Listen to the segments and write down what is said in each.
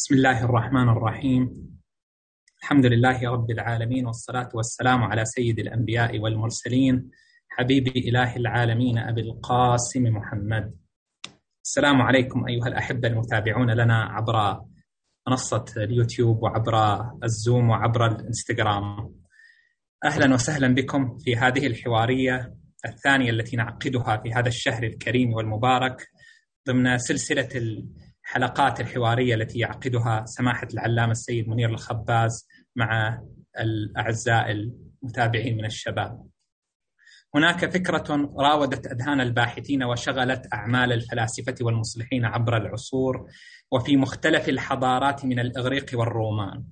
بسم الله الرحمن الرحيم. الحمد لله رب العالمين والصلاة والسلام على سيد الأنبياء والمرسلين حبيب إله العالمين أبي القاسم محمد. السلام عليكم أيها الأحبة المتابعون لنا عبر منصة اليوتيوب وعبر الزوم وعبر الإنستغرام. أهلا وسهلا بكم في هذه الحوارية الثانية التي نعقدها في هذا الشهر الكريم والمبارك ضمن سلسلة الحلقات الحوارية التي يعقدها سماحة العلامة السيد منير الخباز مع الأعزاء المتابعين من الشباب. هناك فكرة راودت أذهان الباحثين وشغلت أعمال الفلاسفة والمصلحين عبر العصور وفي مختلف الحضارات من الإغريق والرومان.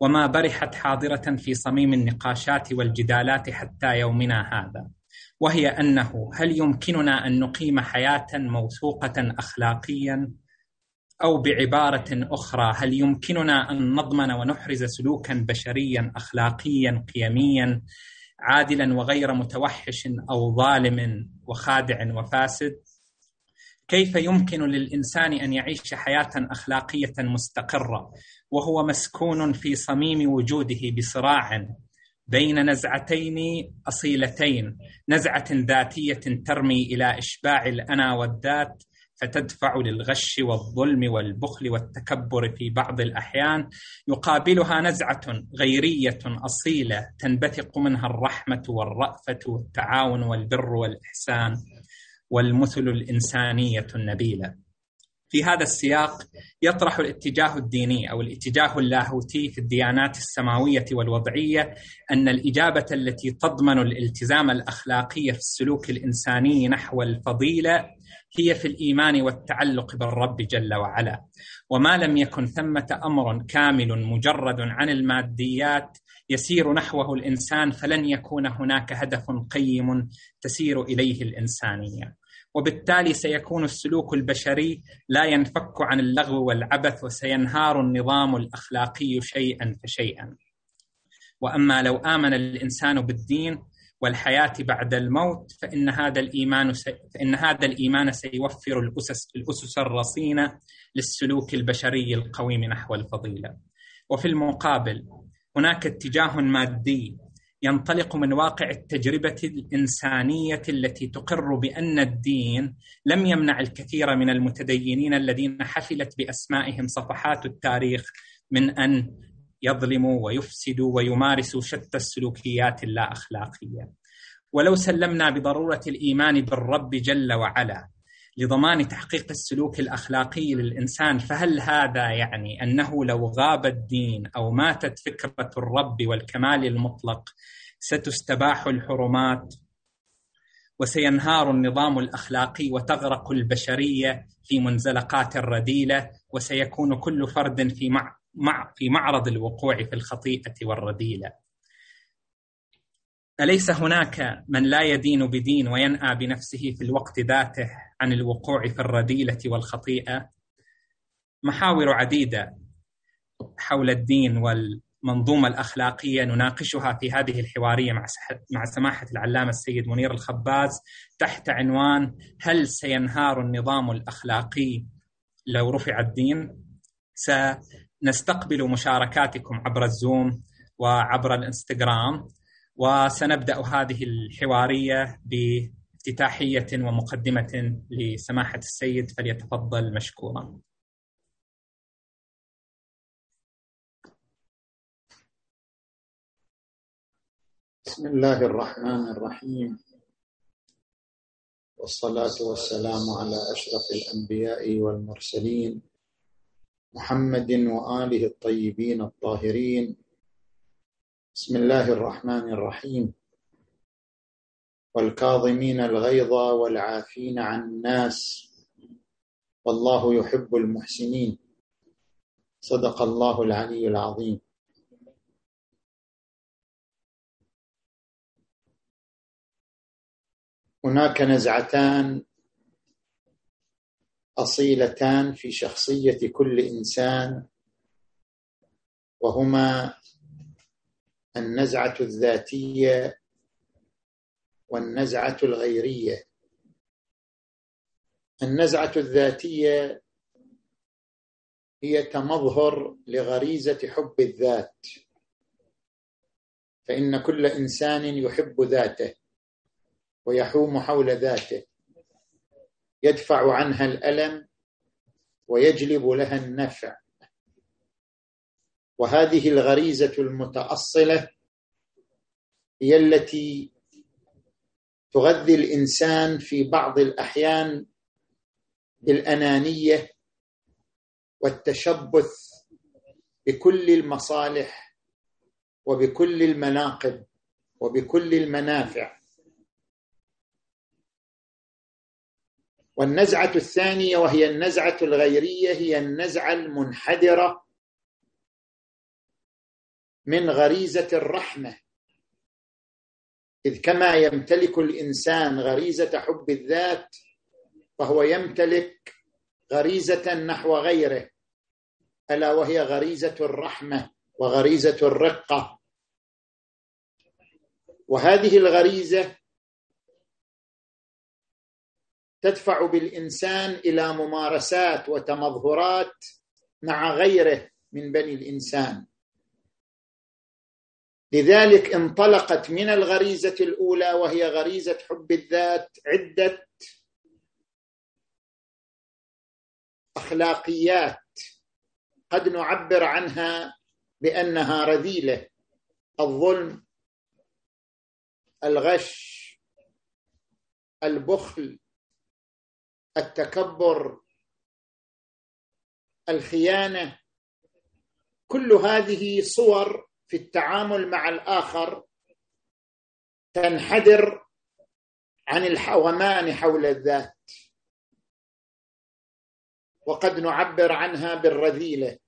وما برحت حاضرة في صميم النقاشات والجدالات حتى يومنا هذا. وهي أنه هل يمكننا أن نقيم حياة موثوقة أخلاقيا أو بعبارة أخرى هل يمكننا أن نضمن ونحرز سلوكا بشريا أخلاقيا قيميا عادلا وغير متوحش أو ظالم وخادع وفاسد؟ كيف يمكن للإنسان أن يعيش حياة أخلاقية مستقرة وهو مسكون في صميم وجوده بصراع بين نزعتين أصيلتين نزعة ذاتية ترمي إلى إشباع الأنا والذات فتدفع للغش والظلم والبخل والتكبر في بعض الأحيان يقابلها نزعة غيرية أصيلة تنبثق منها الرحمة والرأفة والتعاون والبر والإحسان والمثل الإنسانية النبيلة. في هذا السياق يطرح الاتجاه الديني أو الاتجاه اللاهوتي في الديانات السماوية والوضعية أن الإجابة التي تضمن الالتزام الاخلاقي في السلوك الإنساني نحو الفضيلة هي في الإيمان والتعلق بالرب جل وعلا. وما لم يكن ثمة أمر كامل مجرد عن الماديات يسير نحوه الإنسان فلن يكون هناك هدف قيم تسير إليه الإنسانية. وبالتالي سيكون السلوك البشري لا ينفك عن اللغو والعبث وسينهار النظام الأخلاقي شيئا فشيئا. وأما لو آمن الإنسان بالدين والحياة بعد الموت فإن هذا الإيمان فإن هذا الإيمان سيوفر الأسس الأسس الرصينة للسلوك البشري القويم نحو الفضيلة. وفي المقابل هناك اتجاه مادي ينطلق من واقع التجربة الإنسانية التي تقر بأن الدين لم يمنع الكثير من المتدينين الذين حفلت بأسمائهم صفحات التاريخ من أن يظلموا ويفسدوا ويمارسوا شتى السلوكيات اللا اخلاقيه. ولو سلمنا بضرورة الإيمان بالرب جل وعلا لضمان تحقيق السلوك الأخلاقي للإنسان فهل هذا يعني أنه لو غاب الدين أو ماتت فكرة الرب والكمال المطلق ستستباح الحرمات وسينهار النظام الأخلاقي وتغرق البشرية في منزلقات الرذيلة وسيكون كل فرد في مع مع في معرض الوقوع في الخطيئة والرذيلة. أليس هناك من لا يدين بدين وينأى بنفسه في الوقت ذاته عن الوقوع في الرذيلة والخطيئة؟ محاور عديدة حول الدين والمنظومه الأخلاقية نناقشها في هذه الحوارية مع مع سماحة العلامة السيد منير الخباز تحت عنوان هل سينهار النظام الأخلاقي لو رفع الدين؟ نستقبل مشاركاتكم عبر الزوم وعبر الإنستغرام وسنبدأ هذه الحوارية بافتتاحية ومقدمة لسماحة السيد فليتفضل مشكورا. بسم الله الرحمن الرحيم. والصلاة والسلام على أشرف الأنبياء والمرسلين محمد وآله الطيبين الطاهرين. بسم الله الرحمن الرحيم. والكاظمين الغيظ والعافين عن الناس. والله يحب المحسنين. صدق الله العلي العظيم. هناك نزعتان أصيلتان في شخصية كل إنسان وهما النزعة الذاتية والنزعة الغيرية. النزعة الذاتية هي تمظهر لغريزة حب الذات فإن كل إنسان يحب ذاته. ويحوم حول ذاته. يدفع عنها الألم ويجلب لها النفع. وهذه الغريزة المتأصلة هي التي تغذي الإنسان في بعض الأحيان بالأنانية والتشبث بكل المصالح وبكل المناقب وبكل المنافع. والنزعة الثانية وهي النزعة الغيرية هي النزعة المنحدرة من غريزة الرحمة. إذ كما يمتلك الإنسان غريزة حب الذات فهو يمتلك غريزة نحو غيره ألا وهي غريزة الرحمة وغريزة الرقة. وهذه الغريزة تدفع بالإنسان إلى ممارسات وتمظهرات مع غيره من بني الإنسان. لذلك انطلقت من الغريزة الأولى وهي غريزة حب الذات عدة أخلاقيات قد نعبر عنها بأنها رذيلة الظلم الغش البخل التكبر الخيانة كل هذه صور في التعامل مع الآخر تنحدر عن الحومان حول الذات. وقد نعبر عنها بالرذيلة.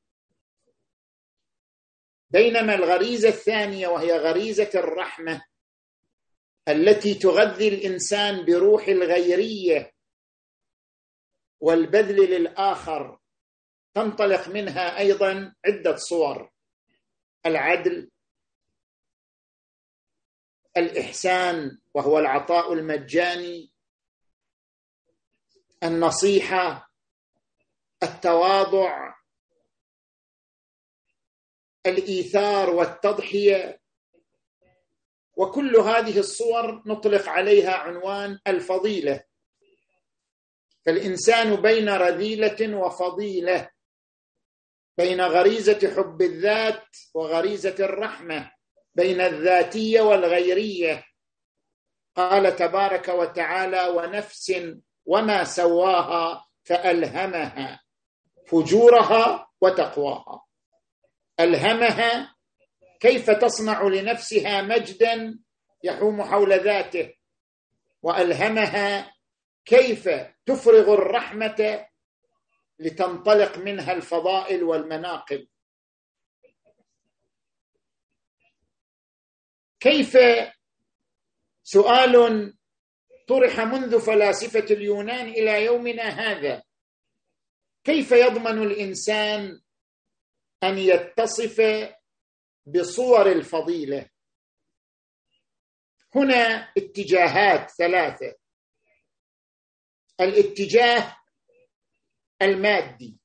بينما الغريزة الثانية وهي غريزة الرحمة التي تغذي الإنسان بروح الغيرية والبذل للآخر تنطلق منها أيضا عدة صور. العدل الإحسان وهو العطاء المجاني النصيحة التواضع الإيثار والتضحية. وكل هذه الصور نطلق عليها عنوان الفضيلة. فالإنسان بين رذيلة وفضيلة بين غريزة حب الذات وغريزة الرحمة بين الذاتية والغيرية. قال تبارك وتعالى ونفس وما سواها فألهمها فجورها وتقواها. ألهمها كيف تصنع لنفسها مجدا يحوم حول ذاته وألهمها كيف تفرغ الرحمة لتنطلق منها الفضائل والمناقب؟ كيف سؤال طرح منذ فلاسفة اليونان إلى يومنا هذا؟ كيف يضمن الإنسان أن يتصف بصور الفضيلة؟ هنا اتجاهات ثلاثة. الاتجاه المادي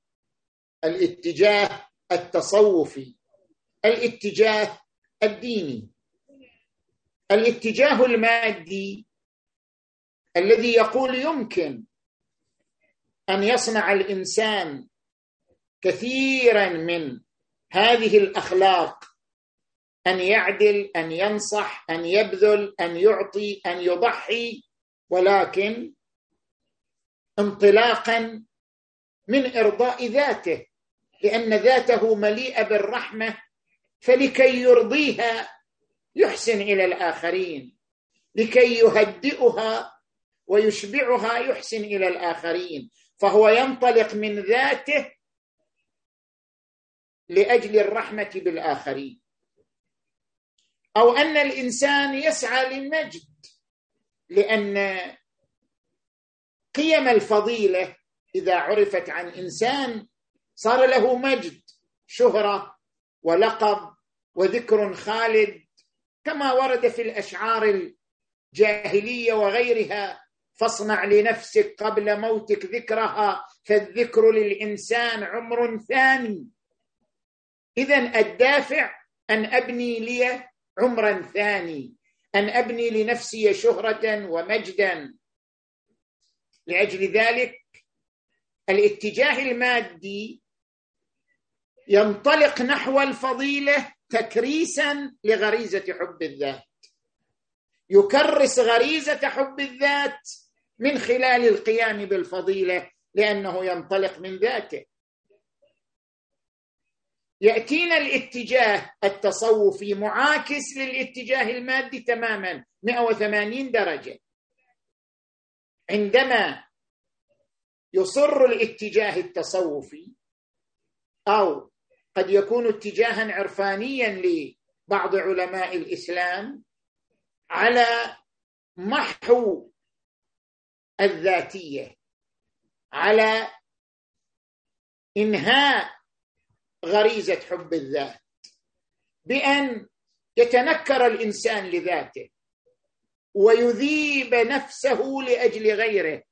الاتجاه التصوفي الاتجاه الديني. الاتجاه المادي الذي يقول يمكن أن يصنع الإنسان كثيرا من هذه الأخلاق أن يعدل أن ينصح أن يبذل أن يعطي أن يضحي ولكن انطلاقا من إرضاء ذاته لأن ذاته مليئه بالرحمة فلكي يرضيها يحسن إلى الآخرين لكي يهدئها ويشبعها يحسن إلى الآخرين فهو ينطلق من ذاته لأجل الرحمة بالآخرين. أو أن الإنسان يسعى للمجد لأن قيم الفضيلة إذا عرفت عن إنسان صار له مجد شهرة ولقب وذكر خالد كما ورد في الأشعار الجاهلية وغيرها فاصنع لنفسك قبل موتك ذكرها فالذكر للإنسان عمر ثاني. اذا الدافع أن أبني لي عمرا ثاني أن أبني لنفسي شهرة ومجدا. لأجل ذلك الاتجاه المادي ينطلق نحو الفضيلة تكريسا لغريزة حب الذات. يكرس غريزة حب الذات من خلال القيام بالفضيلة لأنه ينطلق من ذاته. يأتينا الاتجاه التصوفي معاكس للاتجاه المادي تماما 180 درجة. عندما يصر الاتجاه التصوفي أو قد يكون اتجاها عرفانيا لبعض علماء الإسلام على محو الذاتية على إنهاء غريزة حب الذات بأن يتنكر الإنسان لذاته. ويذيب نفسه لأجل غيره.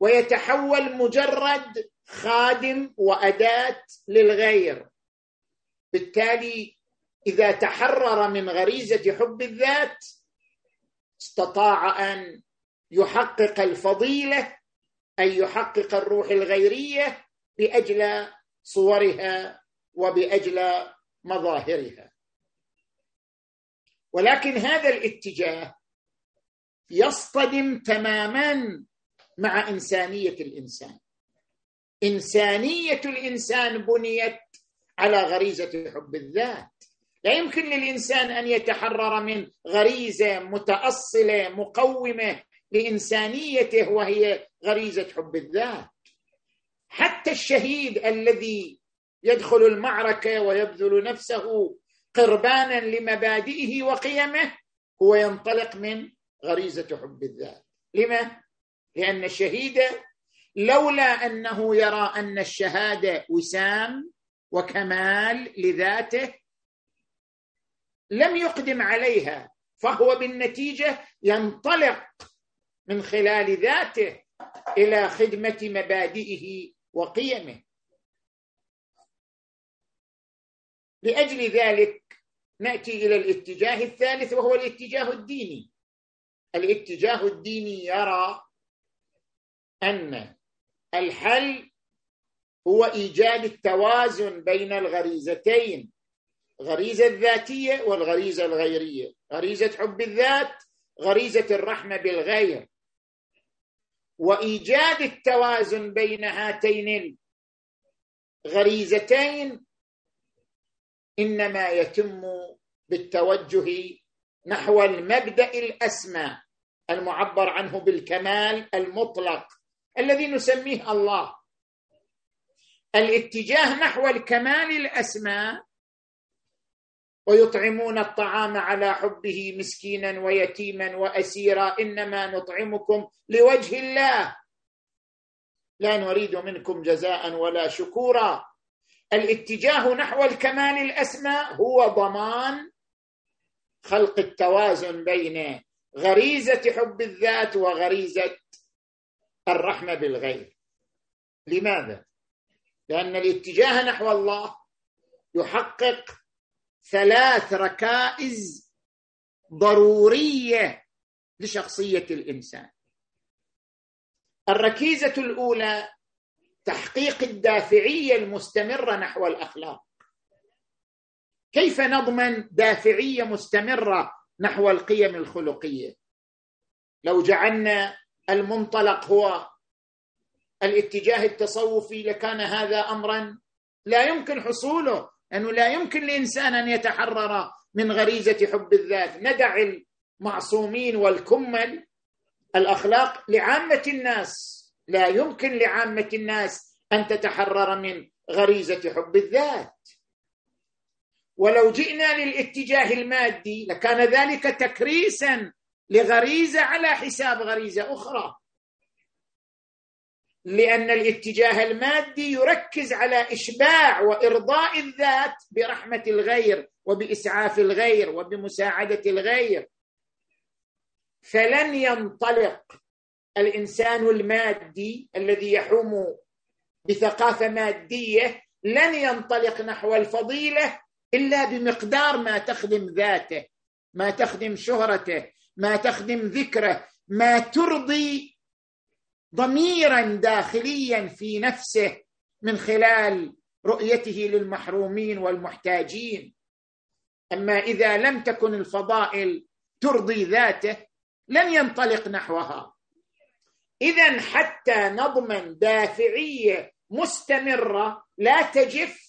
ويتحول مجرد خادم وأداة للغير. بالتالي إذا تحرر من غريزة حب الذات استطاع أن يحقق الفضيلة اي يحقق الروح الغيرية باجل صورها وبأجل مظاهرها. ولكن هذا الاتجاه يصطدم تماما مع إنسانية الإنسان. إنسانية الإنسان بنيت على غريزة حب الذات. لا يمكن للإنسان أن يتحرر من غريزة متأصلة مقومة لإنسانيته وهي غريزة حب الذات. حتى الشهيد الذي يدخل المعركة ويبذل نفسه قربانا لمبادئه وقيمه هو ينطلق من غريزة حب الذات. لما؟ لأن الشهيد لولا أنه يرى أن الشهادة وسام وكمال لذاته لم يقدم عليها فهو بالنتيجة ينطلق من خلال ذاته إلى خدمة مبادئه وقيمه. لأجل ذلك نأتي إلى الاتجاه الثالث وهو الاتجاه الديني. الاتجاه الديني يرى أن الحل هو إيجاد التوازن بين الغريزتين غريزة الذاتية والغريزة الغيرية. غريزة حب الذات غريزة الرحمة بالغير. وإيجاد التوازن بين هاتين الغريزتين إنما يتم بالتوجه نحو المبدأ الأسمى. المعبر عنه بالكمال المطلق الذي نسميه الله. الاتجاه نحو الكمال الاسمى ويطعمون الطعام على حبه مسكينا ويتيما وأسيرا. إنما نطعمكم لوجه الله. لا نريد منكم جزاء ولا شكورا. الاتجاه نحو الكمال الاسمى هو ضمان خلق التوازن بين غريزة حب الذات وغريزة الرحمة بالغير لماذا؟ لأن الاتجاه نحو الله يحقق ثلاث ركائز ضرورية لشخصية الإنسان. الركيزة الأولى تحقيق الدافعية المستمرة نحو الأخلاق. كيف نضمن دافعية مستمرة نحو القيم الخلقية. لو جعلنا المنطلق هو الاتجاه التصوفي لكان هذا امرا لا يمكن حصوله انه لا يمكن لإنسان أن يتحرر من غريزة حب الذات. ندع المعصومين والكمل الأخلاق لعامة الناس. لا يمكن لعامة الناس أن تتحرر من غريزة حب الذات. ولو جئنا للاتجاه المادي لكان ذلك تكريسا لغريزة على حساب غريزة أخرى. لأن الاتجاه المادي يركز على إشباع وإرضاء الذات برحمة الغير وبإسعاف الغير وبمساعدة الغير. فلن ينطلق الإنسان المادي الذي يحوم بثقافة مادية لن ينطلق نحو الفضيلة إلا بمقدار ما تخدم ذاته ما تخدم شهرته ما تخدم ذكره ما ترضي ضميرا داخليا في نفسه من خلال رؤيته للمحرومين والمحتاجين. أما إذا لم تكن الفضائل ترضي ذاته لن ينطلق نحوها. اذا حتى نضمن دافعية مستمرة لا تجف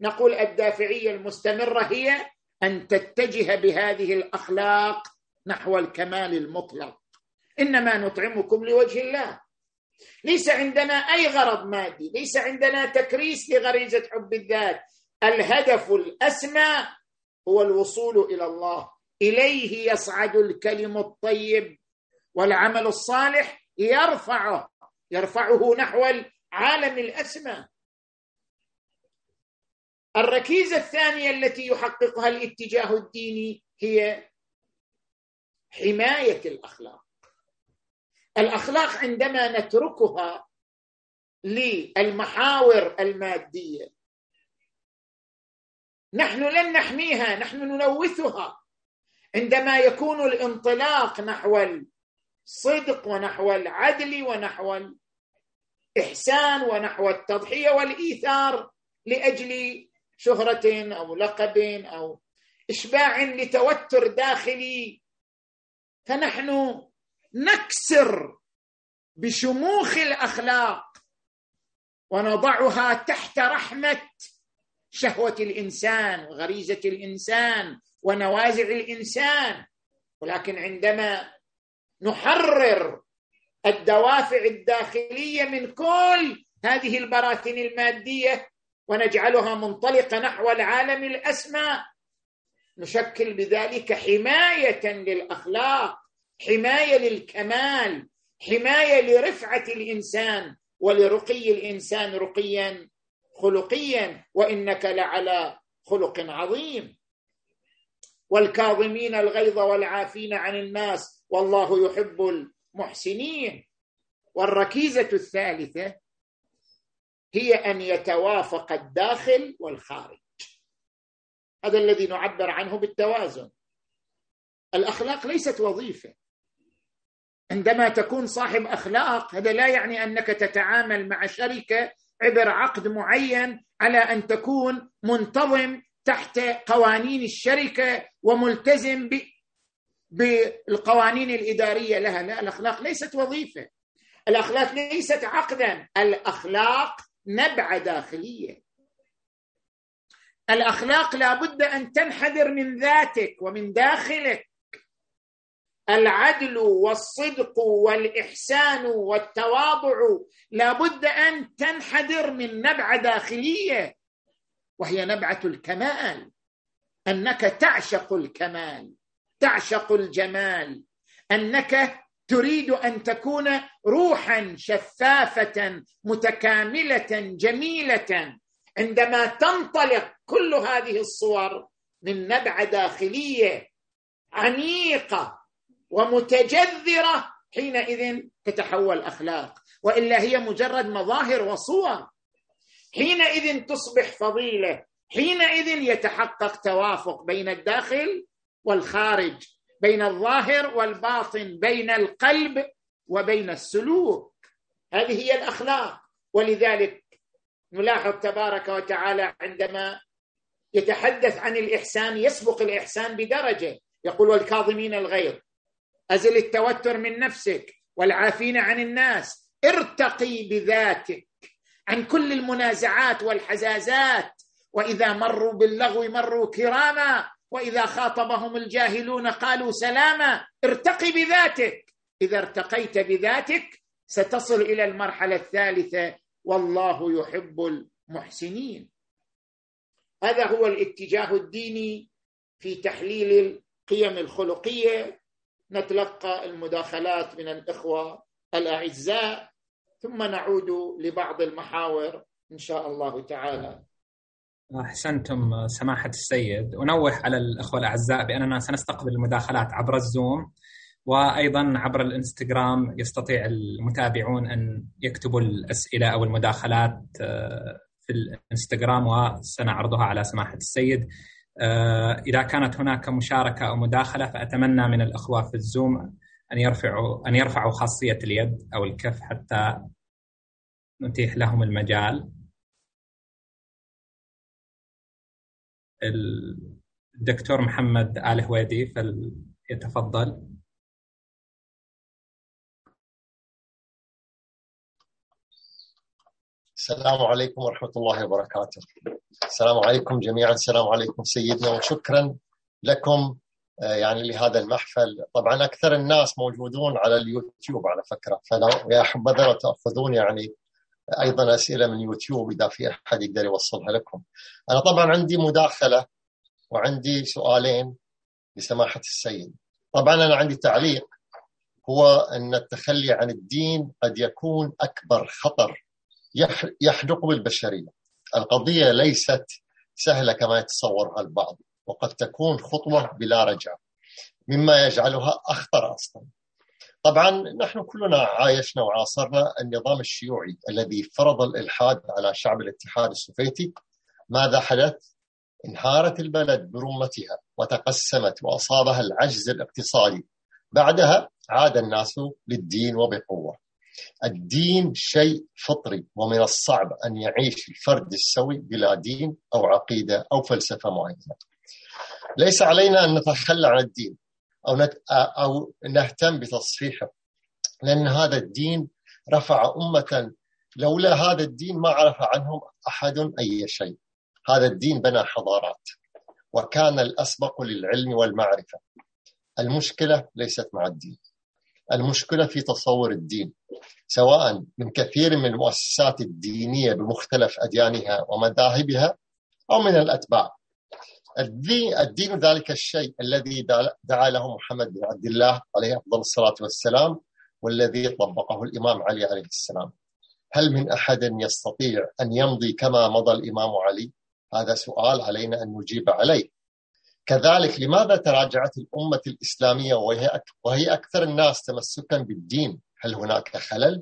نقول الدافعية المستمرة هي أن تتجه بهذه الأخلاق نحو الكمال المطلق. إنما نطعمكم لوجه الله. ليس عندنا أي غرض مادي ليس عندنا تكريس لغريزة حب الذات. الهدف الأسمى هو الوصول إلى الله. إليه يصعد الكلم الطيب والعمل الصالح يرفعه يرفعه نحو العالم الأسمى. الركيزة الثانية التي يحققها الاتجاه الديني هي حماية الأخلاق. الأخلاق عندما نتركها للمحاور المادية نحن لن نحميها نحن نلوثها. عندما يكون الانطلاق نحو الصدق ونحو العدل ونحو الإحسان ونحو التضحية والإيثار لأجل شهره أو لقب أو إشباع لتوتر داخلي. فنحن نكسر بشموخ الأخلاق ونضعها تحت رحمة شهوة الإنسان وغريزة الإنسان ونوازع الإنسان. ولكن عندما نحرر الدوافع الداخلية من كل هذه البراثن المادية ونجعلها منطلقة نحو العالم الأسمى. نشكل بذلك حماية للأخلاق حماية للكمال حماية لرفعة الإنسان ولرقي الإنسان رقيا خلقيا وإنك لعلى خلق عظيم. والكاظمين الغيظ والعافين عن الناس والله يحب المحسنين. والركيزة الثالثة هي أن يتوافق الداخل والخارج. هذا الذي نعبر عنه بالتوازن. الأخلاق ليست وظيفة. عندما تكون صاحب أخلاق هذا لا يعني أنك تتعامل مع شركة عبر عقد معين على أن تكون منتظم تحت قوانين الشركة وملتزم ب بالقوانين الإدارية لها. لا الأخلاق ليست وظيفة. الأخلاق ليست عقدا. الأخلاق نبعه داخلية. الأخلاق لابد أن تنحدر من ذاتك ومن داخلك. العدل والصدق والإحسان والتواضع لابد أن تنحدر من نبعة داخلية وهي نبعة الكمال. أنك تعشق الكمال تعشق الجمال. أنك تريد أن تكون روحا شفافة متكاملة جميلة. عندما تنطلق كل هذه الصور من نبعه داخلية عميقة ومتجذرة حينئذ تتحول أخلاق. وإلا هي مجرد مظاهر وصور. حينئذ تصبح فضيلة. حينئذ يتحقق توافق بين الداخل والخارج. بين الظاهر والباطن بين القلب وبين السلوك. هذه هي الأخلاق. ولذلك نلاحظ تبارك وتعالى عندما يتحدث عن الإحسان يسبق الإحسان بدرجة. يقول والكاظمين الغيظ. أزل التوتر من نفسك والعافين عن الناس. ارتقي بذاتك. عن كل المنازعات والحزازات. وإذا مروا باللغو مروا كراما. وإذا خاطبهم الجاهلون قالوا سلاما ارتقي بذاتك. إذا ارتقيت بذاتك ستصل إلى المرحلة الثالثة. والله يحب المحسنين. هذا هو الاتجاه الديني في تحليل القيم الخلقية. نتلقى المداخلات من الإخوة الأعزاء. ثم نعود لبعض المحاور إن شاء الله تعالى. أحسنتم سماحة السيد. أنوه على الأخوة الأعزاء باننا سنستقبل المداخلات عبر الزوم وأيضا عبر الإنستغرام يستطيع المتابعون أن يكتبوا الأسئلة أو المداخلات آه، في الإنستغرام وسنعرضها على سماحة السيد. آه، إذا كانت هناك مشاركة أو مداخلة فأتمنى من الأخوة في الزوم أن يرفعوا أن يرفعوا خاصية اليد أو الكف حتى نتيح لهم المجال. الدكتور محمد آل هويدي فليتفضل. السلام عليكم ورحمة الله وبركاته. السلام عليكم جميعا. السلام عليكم سيدنا وشكرا لكم آه، يعني لهذا المحفل. طبعا أكثر الناس موجودون على اليوتيوب على فكرة. فلو يا حبذا تأخذون يعني أيضا أسئلة من يوتيوب إذا في أحد يقدر يوصلها لكم. أنا طبعا عندي مداخلة وعندي سؤالين لسماحة السيد. طبعا أنا عندي تعليق هو أن التخلي عن الدين قد يكون أكبر خطر يحدق بالبشرية. القضية ليست سهلة كما يتصورها البعض وقد تكون خطوة بلا رجعة مما يجعلها أخطر أصلا. طبعا نحن كلنا عايشنا وعاصرنا النظام الشيوعي الذي فرض الإلحاد على شعب الاتحاد السوفيتي ماذا حدث؟ انهارت البلد برمتها وتقسمت وأصابها العجز الاقتصادي. بعدها عاد الناس للدين وبقوة. الدين شيء فطري ومن الصعب أن يعيش الفرد السوي بلا دين أو عقيدة أو فلسفة معينة. ليس علينا أن نتخلى عن الدين. أو, نت... أو نهتم بتصحيحه. لأن هذا الدين رفع أمة. لولا هذا الدين ما عرف عنهم أحد أي شيء. هذا الدين بنى حضارات. وكان الأسبق للعلم والمعرفة. المشكلة ليست مع الدين. المشكلة في تصور الدين. سواء من كثير من المؤسسات الدينية بمختلف أديانها ومذاهبها أو من الأتباع. الدين, الدين ذلك الشيء الذي دعا له محمد بن عبد الله عليه أفضل الصلاة والسلام والذي طبقه الإمام علي عليه السلام. هل من أحد يستطيع أن يمضي كما مضى الإمام علي؟ هذا سؤال علينا أن نجيب عليه. كذلك لماذا تراجعت الأمة الإسلامية وهي, وهي أكثر الناس تمسكا بالدين؟ هل هناك خلل؟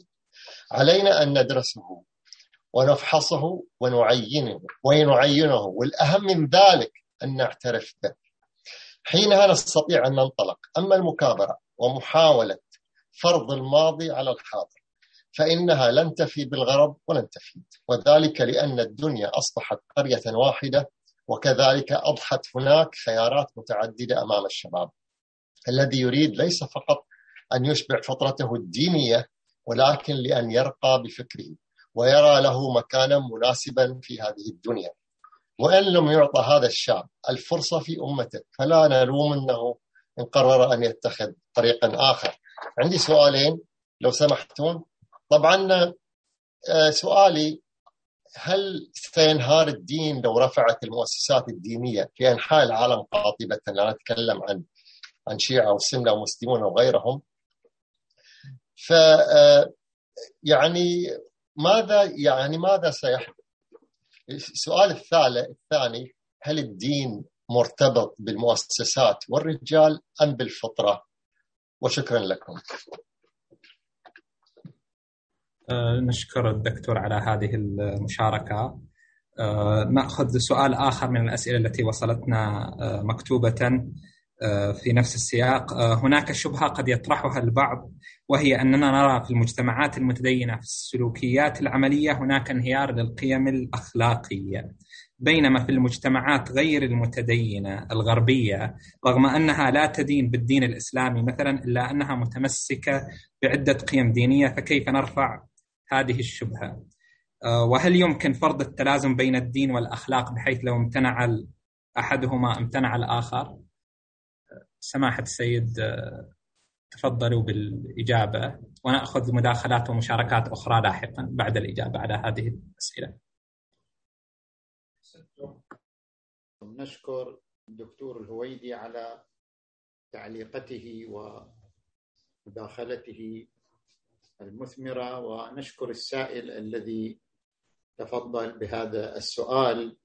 علينا أن ندرسه ونفحصه ونعينه ونعينه. والأهم من ذلك أن نعترف به. حينها نستطيع أن ننطلق. أما المكابرة ومحاولة فرض الماضي على الحاضر فإنها لن تفي بالغرض ولن تفيد. وذلك لأن الدنيا أصبحت قرية واحدة وكذلك أضحت هناك خيارات متعددة أمام الشباب. الذي يريد ليس فقط أن يشبع فطرته الدينية ولكن لأن يرقى بفكره ويرى له مكانا مناسبا في هذه الدنيا. وإن لم يعطى هذا الشاب الفرصة في أمته فلا نلوم أنه إن قرر أن يتخذ طريقا آخر. عندي سؤالين لو سمحتون طبعا آه، سؤالي هل سينهار الدين لو رفعت المؤسسات الدينية في أنحاء العالم قاطبة؟ لا نتكلم عن عن شيعة وسنة ومسلمون وغيرهم ف آه، يعني ماذا يعني ماذا سيحدث؟ السؤال الثالث الثاني هل الدين مرتبط بالمؤسسات والرجال أم بالفطرة؟ وشكرا لكم. آه، نشكر الدكتور على هذه المشاركة. آه، نأخذ سؤال آخر من الأسئلة التي وصلتنا مكتوبة آه، في نفس السياق هناك شبهة قد يطرحها البعض وهي أننا نرى في المجتمعات المتدينة في السلوكيات العملية هناك انهيار للقيم الأخلاقية. بينما في المجتمعات غير المتدينة الغربية رغم أنها لا تدين بالدين الإسلامي مثلا إلا أنها متمسكة بعدة قيم دينية فكيف نرفع هذه الشبهة؟ آه، وهل يمكن فرض التلازم بين الدين والأخلاق بحيث لو امتنع أحدهما امتنع الآخر؟ سماحة السيد آه، تفضلوا بالإجابة ونأخذ مداخلات ومشاركات أخرى لاحقا بعد الإجابة على هذه الأسئلة. نشكر الدكتور الهويدي على تعليقته ومداخلته المثمرة ونشكر السائل الذي تفضل بهذا السؤال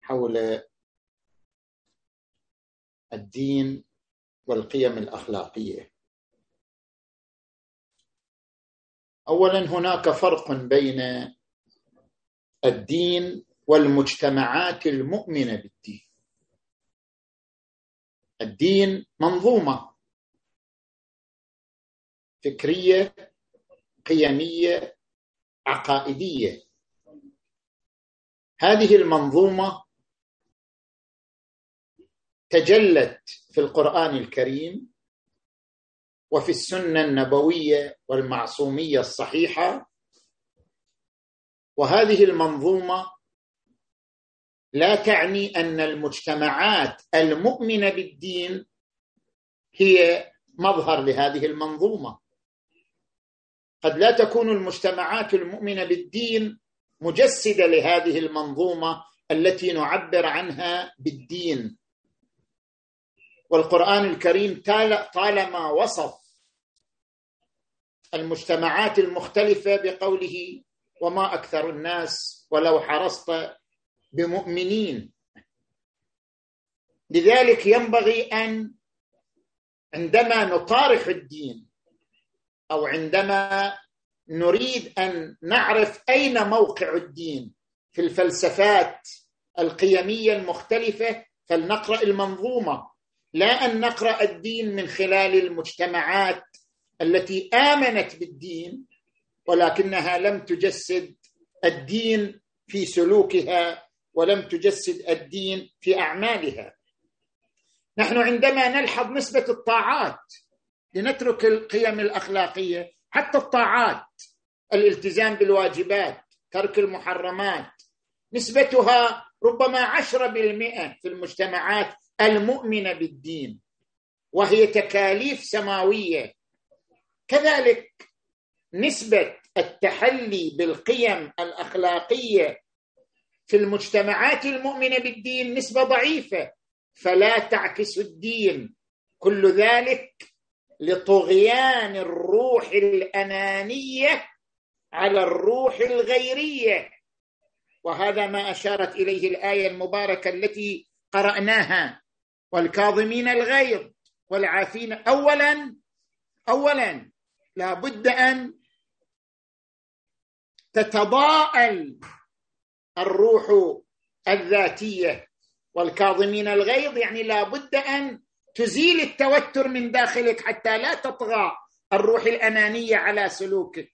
حول الدين والقيم الأخلاقية. اولا هناك فرق بين الدين والمجتمعات المؤمنة بالدين. الدين منظومة فكرية قيمية عقائدية. هذه المنظومة تجلت في القرآن الكريم وفي السنة النبوية والمعصومية الصحيحة. وهذه المنظومة لا تعني أن المجتمعات المؤمنة بالدين هي مظهر لهذه المنظومة. قد لا تكون المجتمعات المؤمنة بالدين مجسدة لهذه المنظومة التي نعبر عنها بالدين. والقرآن الكريم طالما وصف المجتمعات المختلفة بقوله وما أكثر الناس ولو حرصت بمؤمنين. لذلك ينبغي أن عندما نطارح الدين أو عندما نريد أن نعرف أين موقع الدين في الفلسفات القيمية المختلفة فلنقرأ المنظومة. لا أن نقرأ الدين من خلال المجتمعات التي آمنت بالدين ولكنها لم تجسد الدين في سلوكها ولم تجسد الدين في أعمالها. نحن عندما نلحظ نسبة الطاعات لنترك القيم الأخلاقية حتى الطاعات الالتزام بالواجبات ترك المحرمات نسبتها ربما عشرة بالمئة في المجتمعات المؤمنة بالدين وهي تكاليف سماوية كذلك نسبة التحلي بالقيم الأخلاقية في المجتمعات المؤمنة بالدين نسبة ضعيفة فلا تعكس الدين. كل ذلك لطغيان الروح الأنانية على الروح الغيرية. وهذا ما أشارت إليه الآية المباركة التي قرأناها. والكاظمين الغيظ والعافين. اولا اولا لا بد أن تتضاءل الروح الذاتية والكاظمين الغيظ. يعني لا بد أن تزيل التوتر من داخلك حتى لا تطغى الروح الأنانية على سلوكك.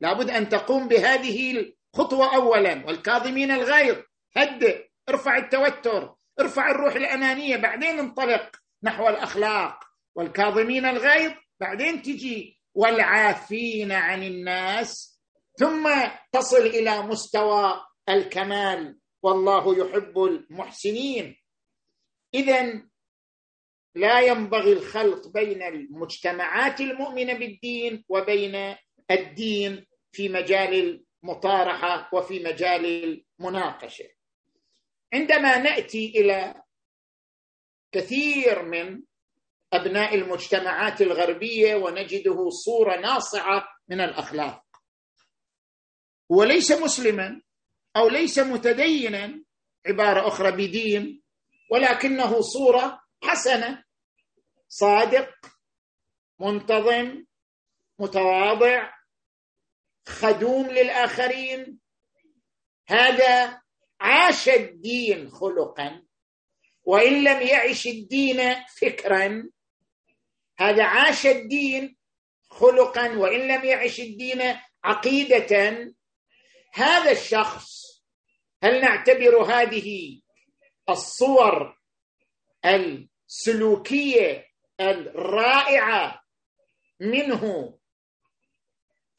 لابد أن تقوم بهذه الخطوة اولا. والكاظمين الغيظ هدئ ارفع التوتر ارفع الروح الأنانية بعدين انطلق نحو الأخلاق. والكاظمين الغيظ بعدين تجي والعافين عن الناس ثم تصل إلى مستوى الكمال. والله يحب المحسنين. اذا لا ينبغي الخلط بين المجتمعات المؤمنة بالدين وبين الدين في مجال المطارحة وفي مجال المناقشة. عندما نأتي إلى كثير من أبناء المجتمعات الغربية ونجده صورة ناصعة من الأخلاق. وليس مسلما أو ليس متدينا عبارة أخرى بدين ولكنه صورة حسنة صادق منتظم متواضع خدوم للآخرين. هذا عاش الدين خلقا وإن لم يعش الدين فكرا. هذا عاش الدين خلقا وإن لم يعش الدين عقيدة. هذا الشخص هل نعتبر هذه الصور السلوكية الرائعة منه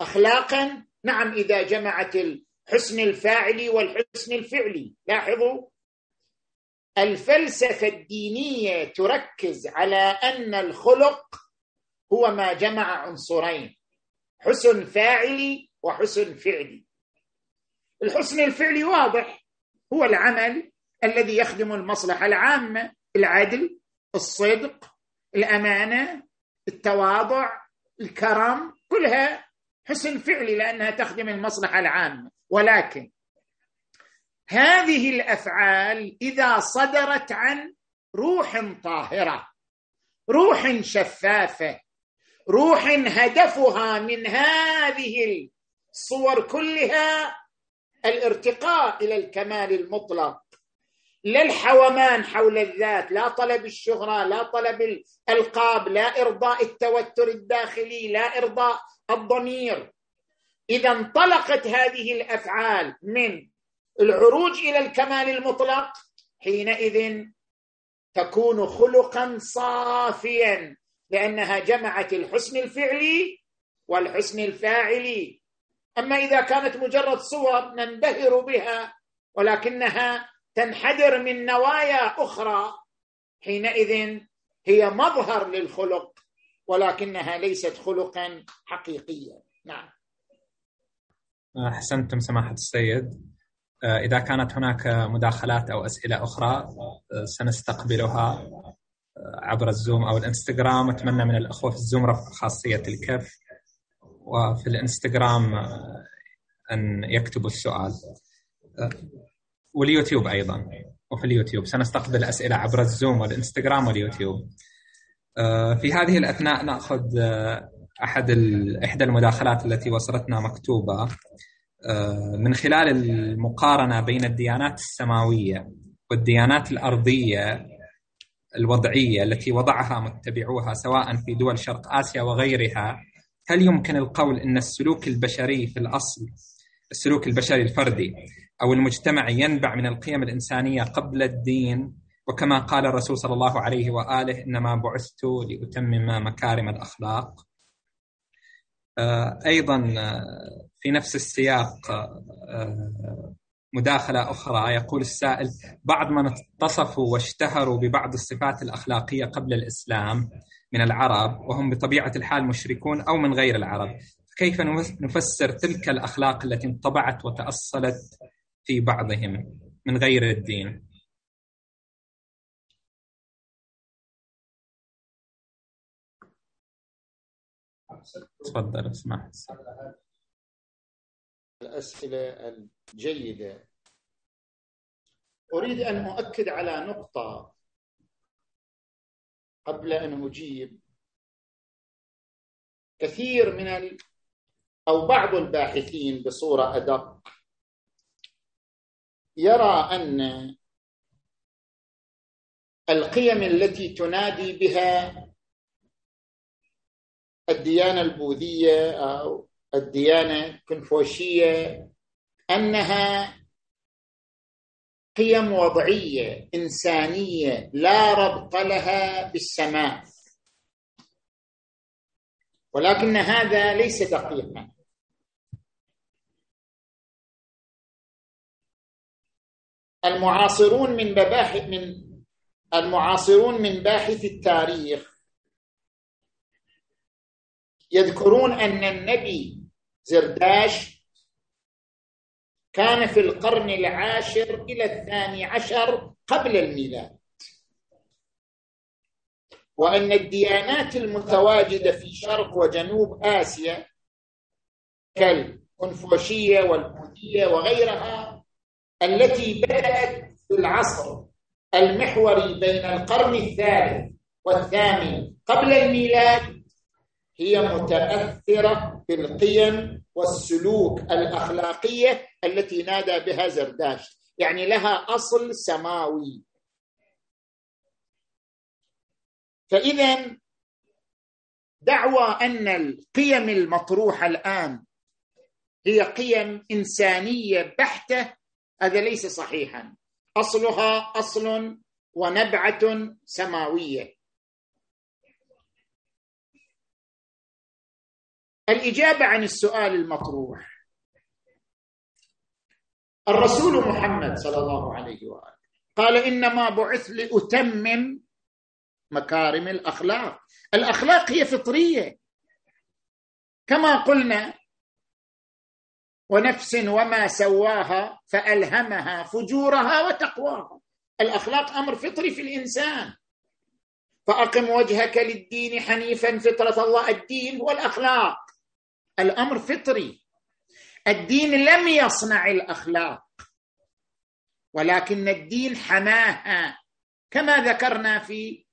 اخلاقا؟ نعم إذا جمعت الحسن الفاعلي والحسن الفعلي. لاحظوا الفلسفة الدينية تركز على أن الخلق هو ما جمع عنصرين حسن فاعلي وحسن فعلي. الحسن الفعلي واضح هو العمل الذي يخدم المصلحة العامة العدل الصدق الأمانة التواضع الكرم كلها حسن فعلي لأنها تخدم المصلحة العامة. ولكن هذه الأفعال إذا صدرت عن روح طاهرة روح شفافة روح هدفها من هذه الصور كلها الارتقاء إلى الكمال المطلق. لا الحومان حول الذات لا طلب الشهرة لا طلب الألقاب لا إرضاء التوتر الداخلي لا إرضاء الضمير. إذا انطلقت هذه الأفعال من العروج إلى الكمال المطلق حينئذ تكون خلقا صافيا لأنها جمعت الحسن الفعلي والحسن الفاعلي. أما إذا كانت مجرد صور ننبهر بها ولكنها تنحدر من نوايا أخرى حينئذ هي مظهر للخلق ولكنها ليست خلقا حقيقيا. نعم. أحسنتم سماحة السيد. إذا كانت هناك مداخلات أو أسئلة أخرى سنستقبلها عبر الزوم أو الإنستغرام. أتمنى من الأخوة في الزوم رفع خاصية الكف وفي الإنستغرام أن يكتبوا السؤال. واليوتيوب أيضا. وفي اليوتيوب سنستقبل أسئلة عبر الزوم والإنستغرام واليوتيوب. في هذه الأثناء نأخذ أحد إحدى المداخلات التي وصلتنا مكتوبة. من خلال المقارنة بين الديانات السماوية والديانات الأرضية الوضعية التي وضعها متبعوها سواء في دول شرق آسيا وغيرها هل يمكن القول إن السلوك البشري في الأصل السلوك البشري الفردي أو المجتمعي ينبع من القيم الإنسانية قبل الدين؟ وكما قال الرسول صلى الله عليه وآله إنما بعثت لأتمم مكارم الأخلاق. أيضا في نفس السياق مداخلة أخرى يقول السائل بعض من اتصفوا واشتهروا ببعض الصفات الأخلاقية قبل الإسلام من العرب وهم بطبيعة الحال مشركون أو من غير العرب. كيف نفسر تلك الأخلاق التي انطبعت وتأصلت في بعضهم من غير الدين؟ تفضل اسمح الأسئلة الجيدة. أريد أن أؤكد على نقطة قبل أن أجيب. كثير من ال... أو بعض الباحثين بصورة أدق يرى أن القيم التي تنادي بها الديانة البوذية أو الديانة الكونفوشية أنها قيم وضعية إنسانية لا ربط لها بالسماء. ولكن هذا ليس دقيقا. المعاصرون من مباحث من المعاصرون من باحث التاريخ يذكرون أن النبي زرداش كان في القرن العاشر إلى الثاني عشر قبل الميلاد. وأن الديانات المتواجدة في شرق وجنوب آسيا كالكونفوشية والبوذية وغيرها التي بدأت في العصر المحوري بين القرن الثالث والثامن قبل الميلاد هي متأثرة بالقيم والسلوك الأخلاقية التي نادى بها زرداش يعني لها أصل سماوي. فإذا دعوى أن القيم المطروحة الآن هي قيم إنسانية بحتة هذا ليس صحيحا. أصلها أصل ونبعة سماوية. الإجابة عن السؤال المطروح. الرسول محمد صلى الله عليه وآله قال إنما بعث لأتمم مكارم الأخلاق. الأخلاق هي فطرية. كما قلنا ونفس وما سواها فألهمها فجورها وتقواها. الأخلاق أمر فطري في الإنسان. فأقم وجهك للدين حنيفا فطرة الله الدين هو الاخلاق الأمر فطري. الدين لم يصنع الأخلاق ولكن الدين حماها كما ذكرنا في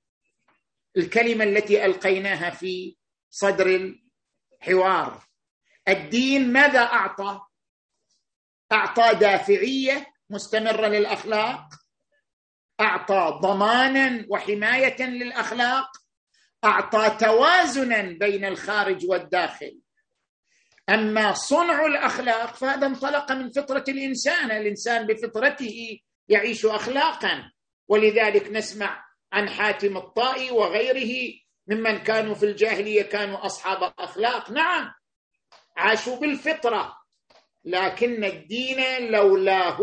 الكلمة التي ألقيناها في صدر الحوار. الدين ماذا أعطى؟ أعطى دافعية مستمرة للأخلاق أعطى ضمانا وحماية للأخلاق أعطى توازنا بين الخارج والداخل. أما صنع الأخلاق فهذا انطلق من فطرة الإنسان الإنسان بفطرته يعيش اخلاقا. ولذلك نسمع عن حاتم الطائي وغيره ممن كانوا في الجاهلية كانوا أصحاب أخلاق. نعم عاشوا بالفطرة لكن الدين لولاه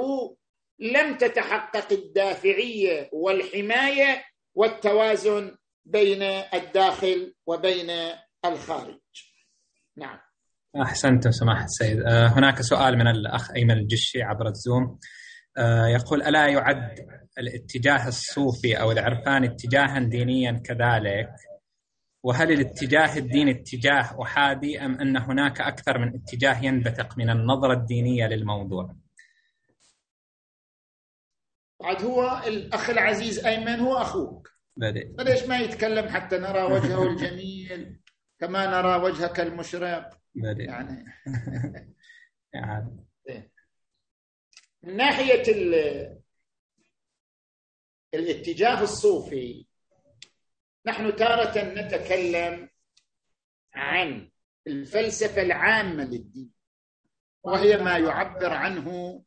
لم تتحقق الدافعية والحماية والتوازن بين الداخل وبين الخارج. نعم. أحسنتم سماحة السيد. آه، هناك سؤال من الأخ أيمن الجشي عبر الزوم. آه، يقول ألا يعد الاتجاه الصوفي أو العرفان اتجاها دينيا كذلك؟ وهل الاتجاه الديني اتجاه أحادي أم أن هناك أكثر من اتجاه ينبثق من النظرة الدينية للموضوع؟ بعد هو الأخ العزيز أيمن هو أخوك. بدي فليش ما يتكلم حتى نرى وجهه الجميل كما نرى وجهك المشرق؟ بدي يعني. يعني من ناحية ال- الاتجاه الصوفي نحن تارة نتكلم عن الفلسفة العامة للدين وهي ما يعبر عنه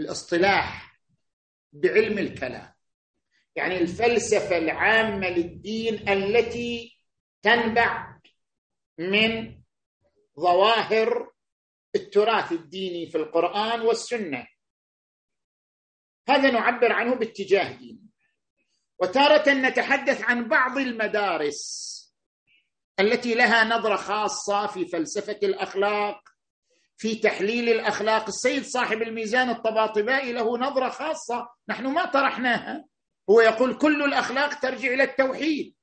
الاصطلاح بعلم الكلام. يعني الفلسفة العامة للدين التي تنبع من ظواهر التراث الديني في القرآن والسنة. هذا نعبر عنه باتجاه ديني. وتارة نتحدث عن بعض المدارس التي لها نظرة خاصة في فلسفة الأخلاق في تحليل الأخلاق. السيد صاحب الميزان الطباطبائي له نظرة خاصة نحن ما طرحناها. هو يقول كل الأخلاق ترجع إلى التوحيد.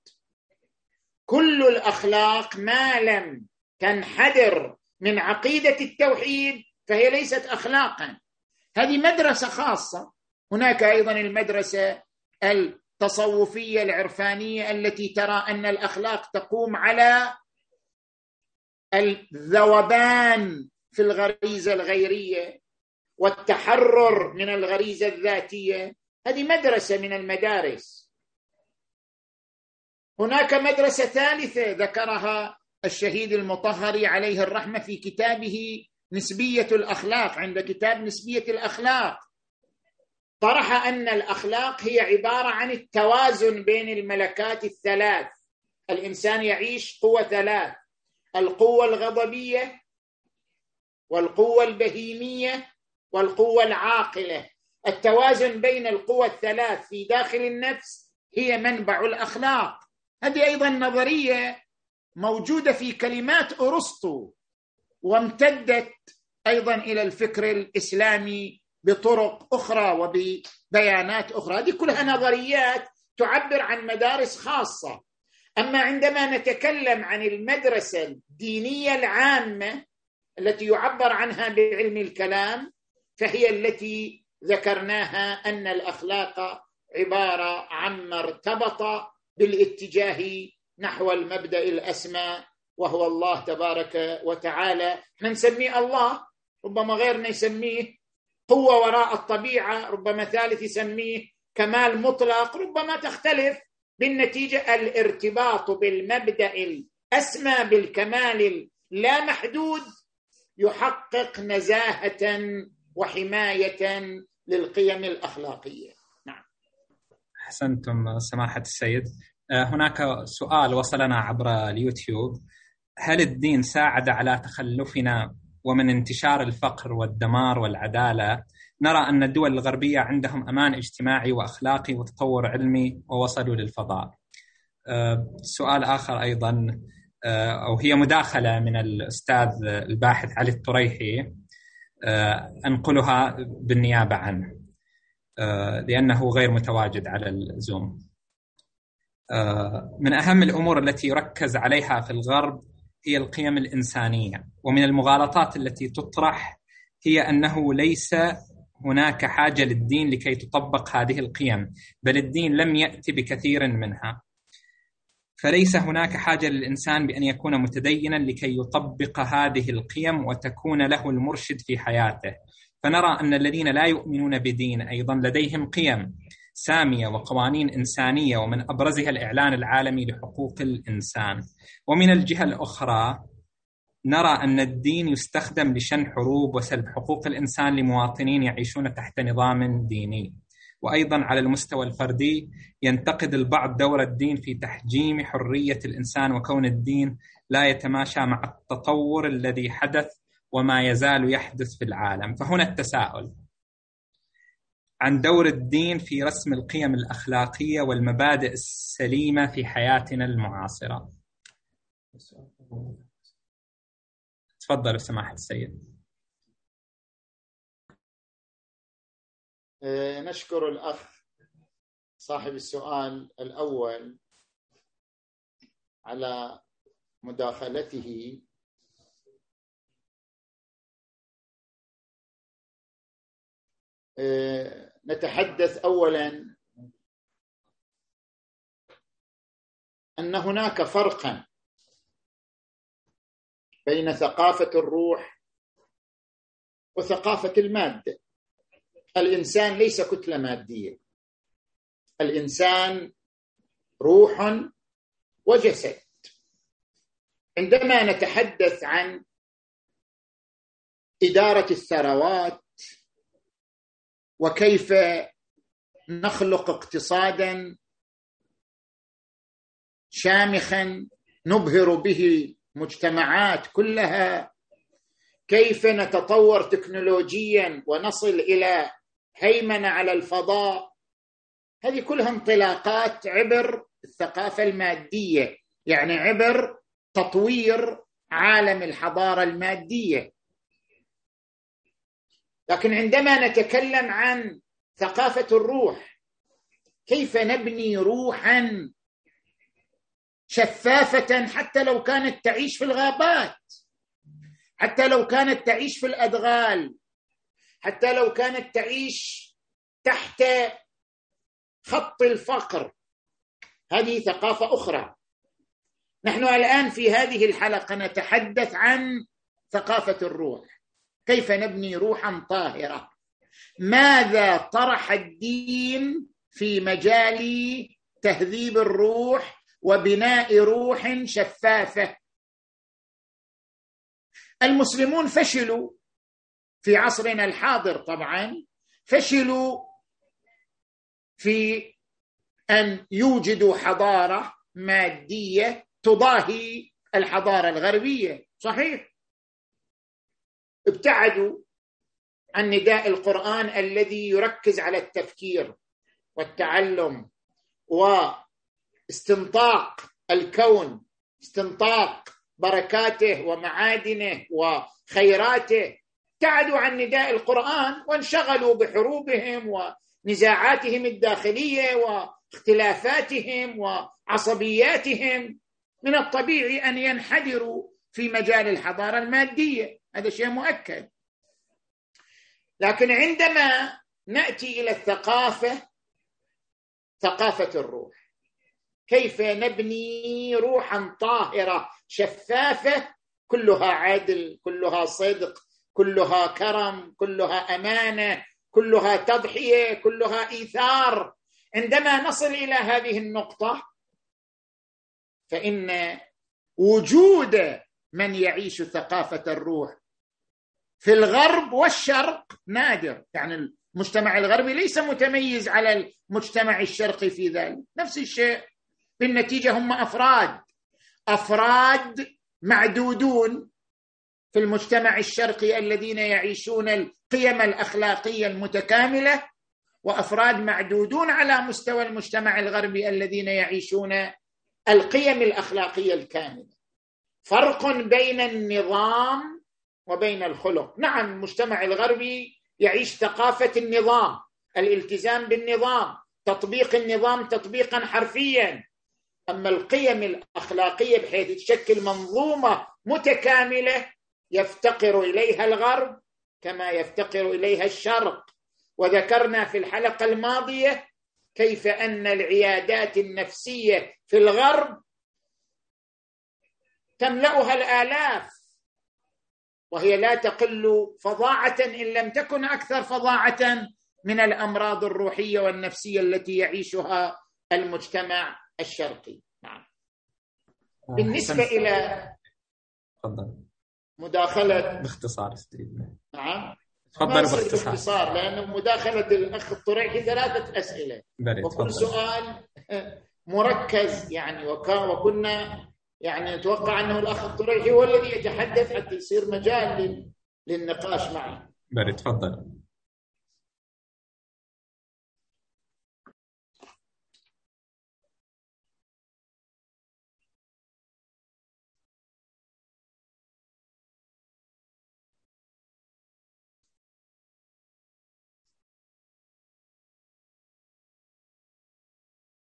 كل الأخلاق ما لم تنحدر من عقيدة التوحيد فهي ليست أخلاقا. هذه مدرسة خاصة. هناك أيضا المدرسة التصوفية العرفانية التي ترى أن الأخلاق تقوم على الذوبان في الغريزة الغيرية والتحرر من الغريزة الذاتية. هذه مدرسة من المدارس. هناك مدرسة ثالثة ذكرها الشهيد المطهري عليه الرحمة في كتابه نسبية الأخلاق عند كتاب نسبية الأخلاق. طرح أن الأخلاق هي عبارة عن التوازن بين الملكات الثلاث. الإنسان يعيش قوة ثلاث القوة الغضبية والقوة البهيمية والقوة العاقلة. التوازن بين القوى الثلاث في داخل النفس هي منبع الأخلاق. هذه أيضا نظرية موجودة في كلمات أرسطو وامتدت أيضا إلى الفكر الإسلامي بطرق أخرى وببيانات أخرى. هذه كلها نظريات تعبر عن مدارس خاصة. أما عندما نتكلم عن المدرسة الدينية العامة التي يعبر عنها بعلم الكلام فهي التي ذكرناها أن الأخلاق عبارة عما ارتبط بالاتجاه نحو المبدأ الأسمى وهو الله تبارك وتعالى. إحنا نسميه الله ربما غيرنا يسميه قوه وراء الطبيعة ربما ثالث يسميه كمال مطلق. ربما تختلف بالنتيجة الارتباط بالمبدأ الأسمى بالكمال اللا محدود. يحقق نزاهة وحماية للقيم الأخلاقية. أحسنتم سماحة السيد. هناك سؤال وصلنا عبر اليوتيوب. هل الدين ساعد على تخلفنا ومن انتشار الفقر والدمار والعدالة؟ نرى أن الدول الغربية عندهم أمان اجتماعي وأخلاقي وتطور علمي ووصلوا للفضاء. سؤال آخر أيضا أو هي مداخلة من الأستاذ الباحث علي الطريحي أنقلها بالنيابة عنه. لأنه غير متواجد على الزوم. من أهم الأمور التي يركز عليها في الغرب هي القيم الإنسانية ومن المغالطات التي تطرح هي أنه ليس هناك حاجة للدين لكي تطبق هذه القيم بل الدين لم يأتي بكثير منها فليس هناك حاجة للإنسان بأن يكون متدينا لكي يطبق هذه القيم وتكون له المرشد في حياته فنرى أن الذين لا يؤمنون بدين أيضا لديهم قيم سامية وقوانين إنسانية ومن أبرزها الإعلان العالمي لحقوق الإنسان. ومن الجهة الأخرى نرى أن الدين يستخدم لشن حروب وسلب حقوق الإنسان لمواطنين يعيشون تحت نظام ديني. وأيضا على المستوى الفردي ينتقد البعض دور الدين في تحجيم حرية الإنسان وكون الدين لا يتماشى مع التطور الذي حدث وما يزال يحدث في العالم. فهنا التساؤل عن دور الدين في رسم القيم الأخلاقية والمبادئ السليمة في حياتنا المعاصرة. تفضل سماحه السيد. آه، نشكر الأخ صاحب السؤال الأول على مداخلته نتحدث اولا أن هناك فرقا بين ثقافة الروح وثقافة الماده الإنسان ليس كتلة مادية. الإنسان روح وجسد. عندما نتحدث عن إدارة الثروات وكيف نخلق اقتصادا شامخا نبهر به مجتمعات كلها كيف نتطور تكنولوجيا ونصل إلى هيمنه على الفضاء. هذه كلها انطلاقات عبر الثقافة المادية يعني عبر تطوير عالم الحضارة المادية. لكن عندما نتكلم عن ثقافة الروح كيف نبني روحا شفافة حتى لو كانت تعيش في الغابات؟ حتى لو كانت تعيش في الأدغال؟ حتى لو كانت تعيش تحت خط الفقر؟ هذه ثقافة أخرى. نحن الآن في هذه الحلقة نتحدث عن ثقافة الروح. كيف نبني روحا طاهرة؟ ماذا طرح الدين في مجال تهذيب الروح وبناء روح شفافة؟ المسلمون فشلوا في عصرنا الحاضر طبعا فشلوا في أن يوجدوا حضارة مادية تضاهي الحضارة الغربية صحيح؟ ابتعدوا عن نداء القرآن الذي يركز على التفكير والتعلم واستنطاق الكون استنطاق بركاته ومعادنه وخيراته. ابتعدوا عن نداء القرآن وانشغلوا بحروبهم ونزاعاتهم الداخلية واختلافاتهم وعصبياتهم. من الطبيعي أن ينحدروا في مجال الحضارة المادية. هذا شيء مؤكد. لكن عندما نأتي إلى الثقافة ثقافة الروح كيف نبني روحا طاهرة شفافة كلها عدل كلها صدق كلها كرم كلها أمانة كلها تضحية كلها إيثار. عندما نصل إلى هذه النقطة فإن وجود من يعيش ثقافة الروح في الغرب والشرق نادر. يعني المجتمع الغربي ليس متميز على المجتمع الشرقي في ذلك. نفس الشيء. بالنتيجة هم أفراد. أفراد معدودون في المجتمع الشرقي الذين يعيشون القيم الأخلاقية المتكاملة وأفراد معدودون على مستوى المجتمع الغربي الذين يعيشون القيم الأخلاقية الكاملة. فرق بين النظام وبين الخلق. نعم المجتمع الغربي يعيش ثقافة النظام الالتزام بالنظام تطبيق النظام تطبيقا حرفيا. أما القيم الأخلاقية بحيث تشكل منظومة متكاملة يفتقر إليها الغرب كما يفتقر إليها الشرق. وذكرنا في الحلقة الماضية كيف أن العيادات النفسية في الغرب تملأها الآلاف. وهي لا تقل فظاعة إن لم تكن أكثر فظاعة من الأمراض الروحية والنفسية التي يعيشها المجتمع الشرقي. نعم. آه، بالنسبة إلى تفضل. مداخله باختصار نعم. تفضل باختصار. باختصار لأن مداخلة الأخ الطريحي ثلاثة أسئلة. وكل سؤال مركز يعني وكنا يعني نتوقع أنه الأخ الطريحي هو الذي يتحدث حتى يصير مجال للنقاش معه. بل تفضل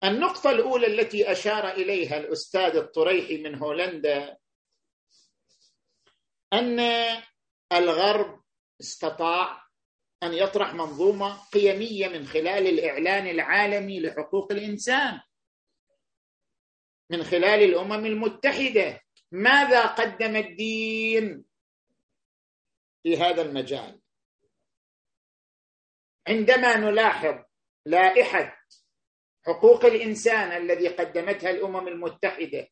النقطة الأولى التي أشار إليها الأستاذ الطريحي من هولندا أن الغرب استطاع أن يطرح منظومة قيمية من خلال الإعلان العالمي لحقوق الإنسان من خلال الأمم المتحدة. ماذا قدم الدين في هذا المجال؟ عندما نلاحظ لائحة حقوق الإنسان الذي قدمتها الأمم المتحدة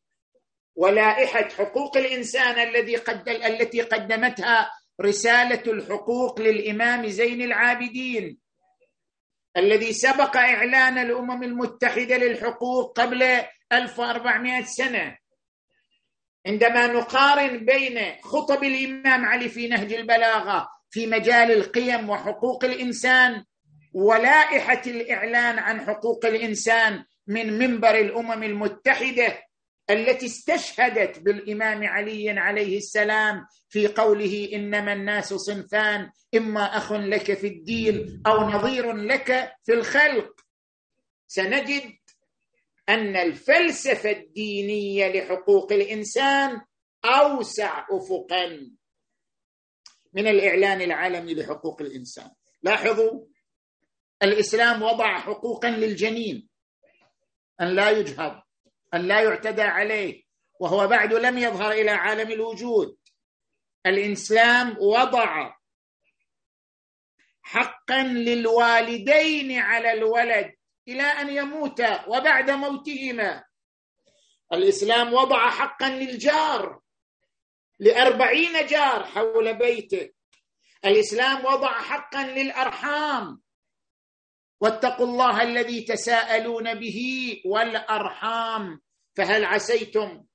ولائحة حقوق الإنسان الذي قد التي قدمتها رسالة الحقوق للإمام زين العابدين الذي سبق إعلان الأمم المتحدة للحقوق قبل 1400 سنة. عندما نقارن بين خطب الإمام علي في نهج البلاغة في مجال القيم وحقوق الإنسان ولائحة الإعلان عن حقوق الإنسان من منبر الأمم المتحدة التي استشهدت بالإمام علي عليه السلام في قوله إنما الناس صنفان إما أخ لك في الدين أو نظير لك في الخلق. سنجد أن الفلسفة الدينية لحقوق الإنسان أوسع افقا من الإعلان العالمي لحقوق الإنسان. لاحظوا الإسلام وضع حقوقا للجنين أن لا يجهض أن لا يعتدى عليه وهو بعد لم يظهر إلى عالم الوجود. الإسلام وضع حقا للوالدين على الولد إلى أن يموتا وبعد موتهما. الإسلام وضع حقا للجار لأربعين جار حول بيته. الإسلام وضع حقا للأرحام. واتقوا الله الذي تساءلون به والأرحام. فهل عسيتم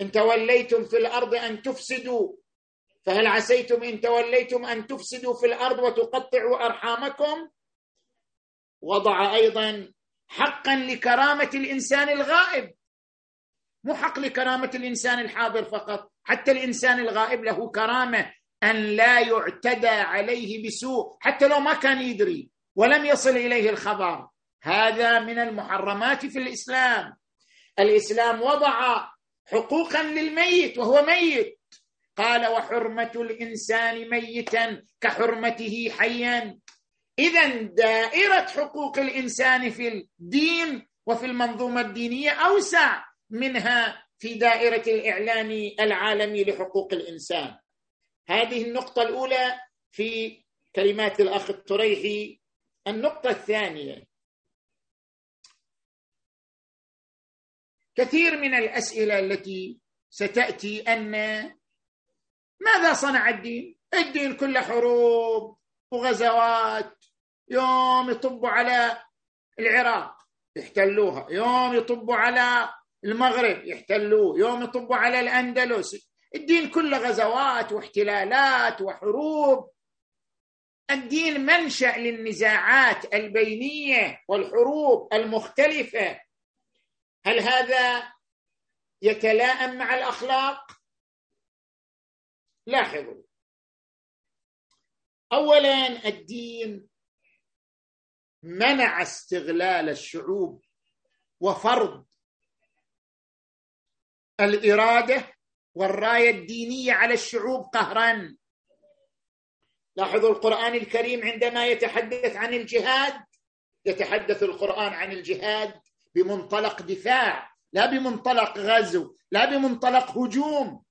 إن توليتم في الأرض أن تفسدوا؟ فهل عسيتم إن توليتم أن تفسدوا في الأرض وتقطعوا أرحامكم؟ وضع أيضا حقا لكرامة الإنسان الغائب. مو حق لكرامة الإنسان الحاضر فقط حتى الإنسان الغائب له كرامة أن لا يعتدى عليه بسوء حتى لو ما كان يدري. ولم يصل إليه الخبر. هذا من المحرمات في الإسلام. الإسلام وضع حقوقا للميت وهو ميت. قال وحرمة الإنسان ميتا كحرمته حيا. اذا دائرة حقوق الإنسان في الدين وفي المنظومة الدينية أوسع منها في دائرة الإعلام العالمي لحقوق الإنسان. هذه النقطة الأولى في كلمات الأخ التريحي النقطة الثانية. كثير من الأسئلة التي ستأتي أن ماذا صنع الدين؟ الدين كله حروب وغزوات يوم يطبوا على العراق يحتلوها يوم يطبوا على المغرب يحتلوه يوم يطبوا على الأندلس. الدين كله غزوات واحتلالات وحروب. الدين منشأ للنزاعات البينية والحروب المختلفة. هل هذا يتلائم مع الأخلاق؟ لاحظوا اولا الدين منع استغلال الشعوب وفرض الإرادة والراية الدينية على الشعوب قهرا. لاحظوا القرآن الكريم عندما يتحدث عن الجهاد؟ يتحدث القرآن عن الجهاد بمنطلق دفاع لا بمنطلق غزو لا بمنطلق هجوم.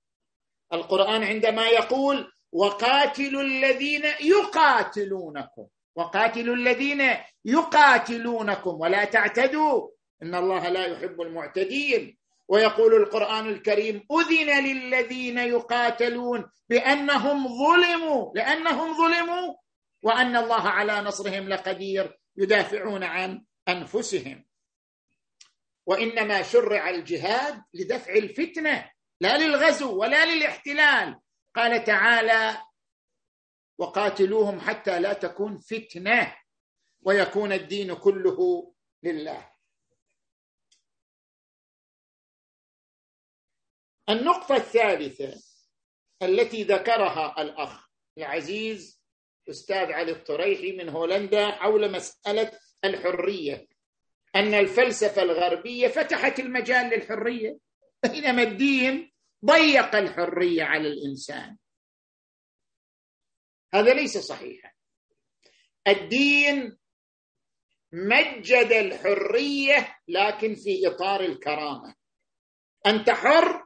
القرآن عندما يقول وقاتلوا الذين يقاتلونكم وقاتلوا الذين يقاتلونكم ولا تعتدوا إن الله لا يحب المعتدين. ويقول القرآن الكريم أذن للذين يقاتلون بأنهم ظلموا لأنهم ظلموا وأن الله على نصرهم لقدير يدافعون عن أنفسهم. وإنما شرع الجهاد لدفع الفتنة لا للغزو ولا للاحتلال. قال تعالى وقاتلوهم حتى لا تكون فتنة ويكون الدين كله لله. النقطة الثالثة التي ذكرها الأخ العزيز أستاذ علي الطريحي من هولندا حول مسألة الحرية. أن الفلسفة الغربية فتحت المجال للحرية. بينما الدين ضيق الحرية على الإنسان. هذا ليس صحيحا. الدين مجد الحرية لكن في إطار الكرامة. أنت حر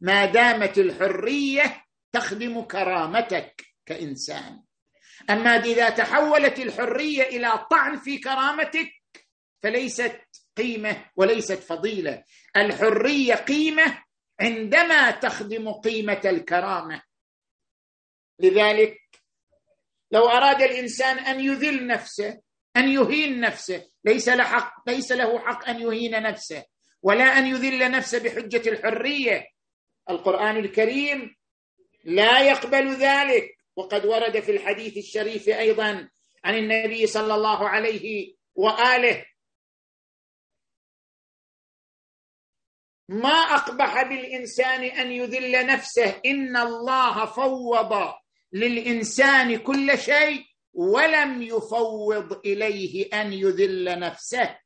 ما دامت الحرية تخدم كرامتك كإنسان. أما إذا تحولت الحرية إلى طعن في كرامتك فليست قيمة وليست فضيلة. الحرية قيمة عندما تخدم قيمة الكرامة. لذلك لو أراد الإنسان أن يذل نفسه أن يهين نفسه ليس له حق ليس له حق أن يهين نفسه ولا أن يذل نفسه بحجة الحرية القرآن الكريم لا يقبل ذلك. وقد ورد في الحديث الشريف أيضا عن النبي صلى الله عليه وآله ما أقبح بالإنسان أن يذل نفسه إن الله فوض للإنسان كل شيء ولم يفوض إليه أن يذل نفسه.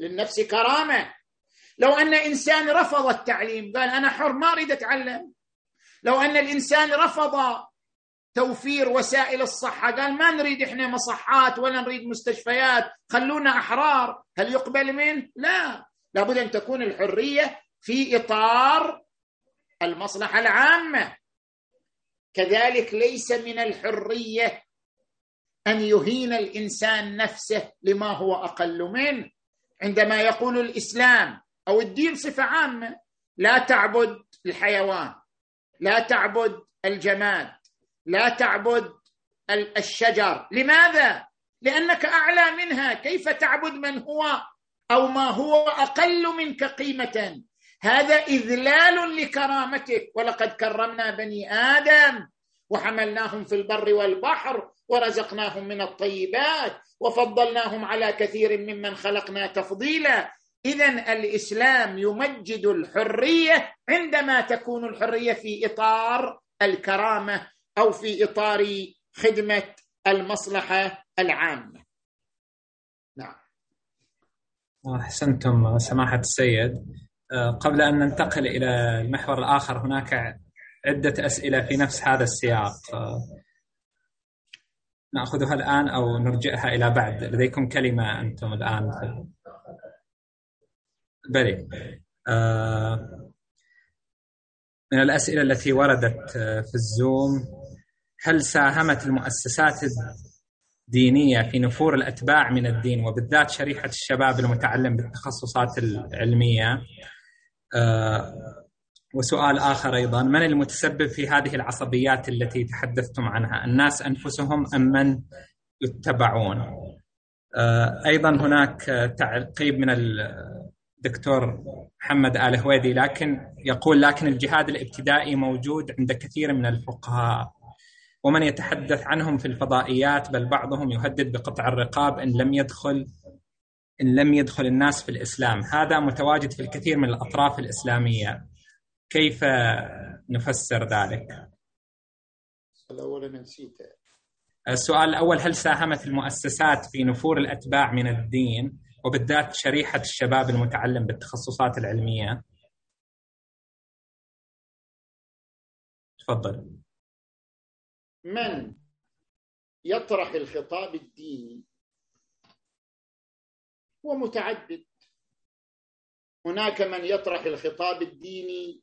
للنفس كرامة. لو أن إنسان رفض التعليم قال أنا حر ما أريد أتعلم. لو أن الإنسان رفض توفير وسائل الصحة قال ما نريد إحنا مصحات ولا نريد مستشفيات خلونا أحرار. هل يقبل منه؟ لا. لابد أن تكون الحرية في إطار المصلحة العامة. كذلك ليس من الحرية أن يهين الإنسان نفسه لما هو أقل منه. عندما يقول الإسلام أو الدين صفة عامة. لا تعبد الحيوان لا تعبد الجماد لا تعبد الشجر. لماذا؟ لأنك أعلى منها. كيف تعبد من هو أو ما هو أقل منك قيمة؟ هذا إذلال لكرامتك. ولقد كرمنا بني آدم وحملناهم في البر والبحر ورزقناهم من الطيبات وفضلناهم على كثير ممن خلقنا تفضيلا. اذا الإسلام يمجد الحرية عندما تكون الحرية في إطار الكرامة أو في إطار خدمة المصلحة العامة. نعم. أحسنتم سماحة السيد. أه، قبل أن ننتقل إلى المحور الآخر هناك عدة أسئلة في نفس هذا السياق. نأخذها الآن أو نرجئها إلى بعد. لديكم كلمة أنتم الآن. بلي أه، من الأسئلة التي وردت في الزوم هل ساهمت المؤسسات الدينية في نفور الأتباع من الدين وبالذات شريحة الشباب المتعلم بالتخصصات العلمية؟ آه، وسؤال آخر أيضا من المتسبب في هذه العصبيات التي تحدثتم عنها؟ الناس أنفسهم أم من يتبعون؟ أيضا هناك تعقيب من الدكتور محمد آل هويدي لكن يقول لكن الجهاد الابتدائي موجود عند كثير من الفقهاء ومن يتحدث عنهم في الفضائيات بل بعضهم يهدد بقطع الرقاب إن لم يدخل إن لم يدخل الناس في الإسلام، هذا متواجد في الكثير من الأطراف الإسلامية. كيف نفسر ذلك؟ الأول نسيته السؤال الأول هل ساهمت المؤسسات في نفور الأتباع من الدين وبالذات شريحة الشباب المتعلم بالتخصصات العلمية؟ تفضل. من يطرح الخطاب الديني هو متعدد. هناك من يطرح الخطاب الديني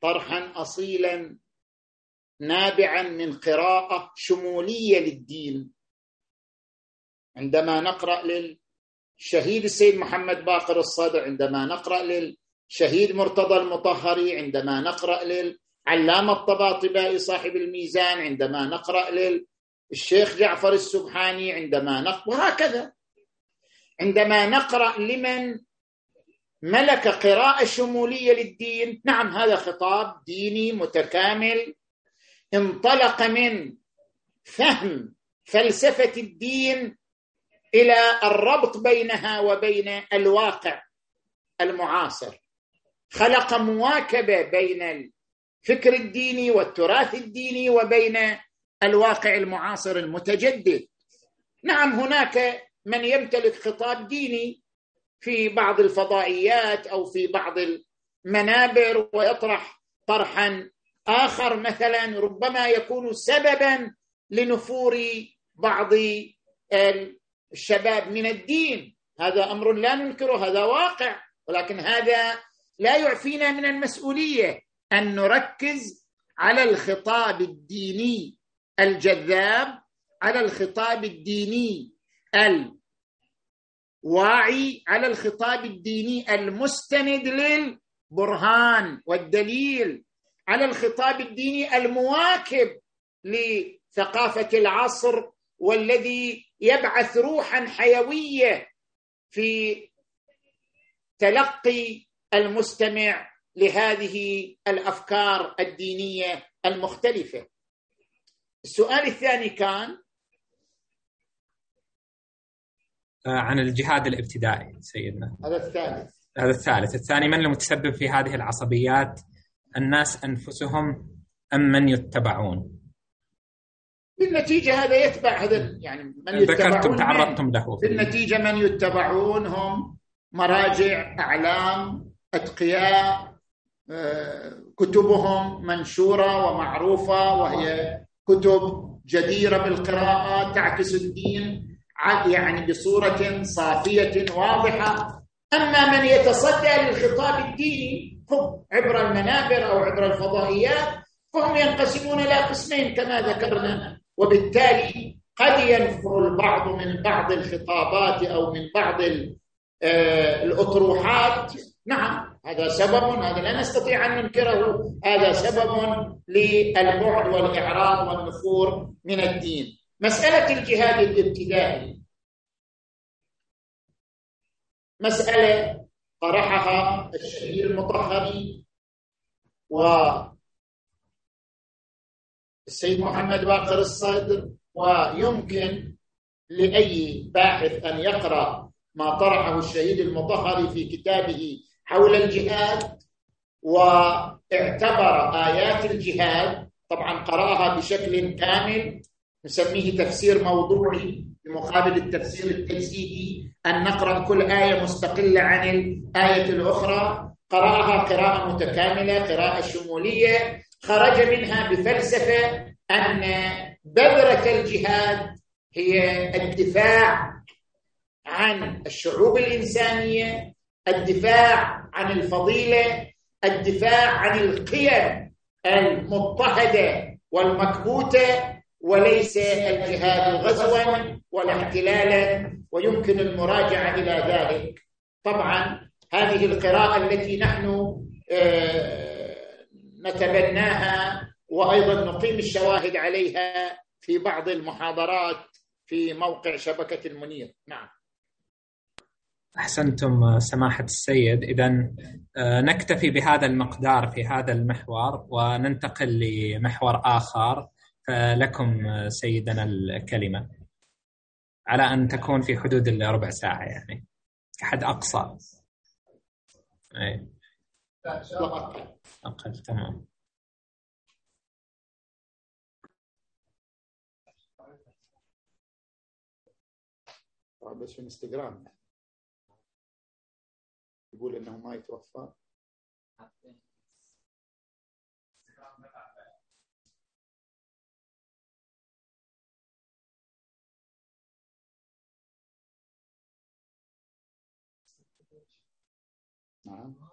طرحا اصيلا نابعا من قراءة شمولية للدين. عندما نقرأ للشهيد السيد محمد باقر الصدر عندما نقرأ للشهيد مرتضى المطهري عندما نقرأ للعلامة الطباطبائي صاحب الميزان عندما نقرأ للشيخ جعفر السبحاني عندما نقرا وهكذا. عندما نقرأ لمن ملك قراءة شمولية للدين نعم هذا خطاب ديني متكامل. انطلق من فهم فلسفة الدين إلى الربط بينها وبين الواقع المعاصر. خلق مواكبة بين الفكر الديني والتراث الديني وبين الواقع المعاصر المتجدد. نعم هناك من يمتلك خطاب ديني في بعض الفضائيات أو في بعض المنابر ويطرح طرحا آخر مثلا ربما يكون سببا لنفور بعض الشباب من الدين. هذا أمر لا ننكره هذا واقع. ولكن هذا لا يعفينا من المسؤولية أن نركز على الخطاب الديني الجذاب على الخطاب الديني الواعي على الخطاب الديني المستند للبرهان والدليل على الخطاب الديني المواكب لثقافة العصر والذي يبعث روحا حيوية في تلقي المستمع لهذه الأفكار الدينية المختلفة. السؤال الثاني كان آه، عن الجهاد الابتدائي سيدنا. هذا الثالث. هذا الثالث. الثاني من المتسبب في هذه العصبيات؟ الناس أنفسهم أم من يتبعون؟ بالنتيجة هذا يتبع هذا يعني من ذكرتم تعرضتم له. بالنتيجة من يتبعون هم مراجع أعلام أتقياء آه، كتبهم منشورة ومعروفة وهي كتب جديرة بالقراءة تعكس الدين يعني بصورة صافية واضحة. أما من يتصدى للخطاب الديني هم عبر المنابر أو عبر الفضائيات فهم ينقسمون إلى قسمين كما ذكرنا وبالتالي قد ينفر البعض من بعض الخطابات أو من بعض آه، الأطروحات. نعم هذا سبب هذا لا نستطيع أن ننكره. هذا سبب للبعد والإعراض والنفور من الدين. مسألة الجهاد الابتدائي. مسألة طرحها الشهير المطهري و السيد محمد باقر الصدر ويمكن لأي باحث أن يقرأ ما طرحه الشهيد المطهري في كتابه حول الجهاد واعتبر آيات الجهاد طبعا قرأها بشكل كامل نسميه تفسير موضوعي بمقابل التفسير التجسيدي أن نقرأ كل آية مستقلة عن الآية الأخرى. قرأها قراءة متكاملة قراءة شمولية خرج منها بفلسفة أن بذره الجهاد هي الدفاع عن الشعوب الإنسانية الدفاع عن الفضيلة الدفاع عن القيم المضطهدة والمكبوتة وليس الجهاد غزوا ولا احتلالا ويمكن المراجعة إلى ذلك. طبعا هذه القراءة التي نحن آه نتبناها وأيضا نقيم الشواهد عليها في بعض المحاضرات في موقع شبكة المنير. نعم. أحسنتم سماحة السيد. اذا آه، نكتفي بهذا المقدار في هذا المحور وننتقل لمحور آخر فلكم سيدنا الكلمة. على أن تكون في حدود الربع ساعة يعني. كحد أقصى. أي. أقل تمام. بس في انستغرام. يقول إنه ما يتوفى. نعم.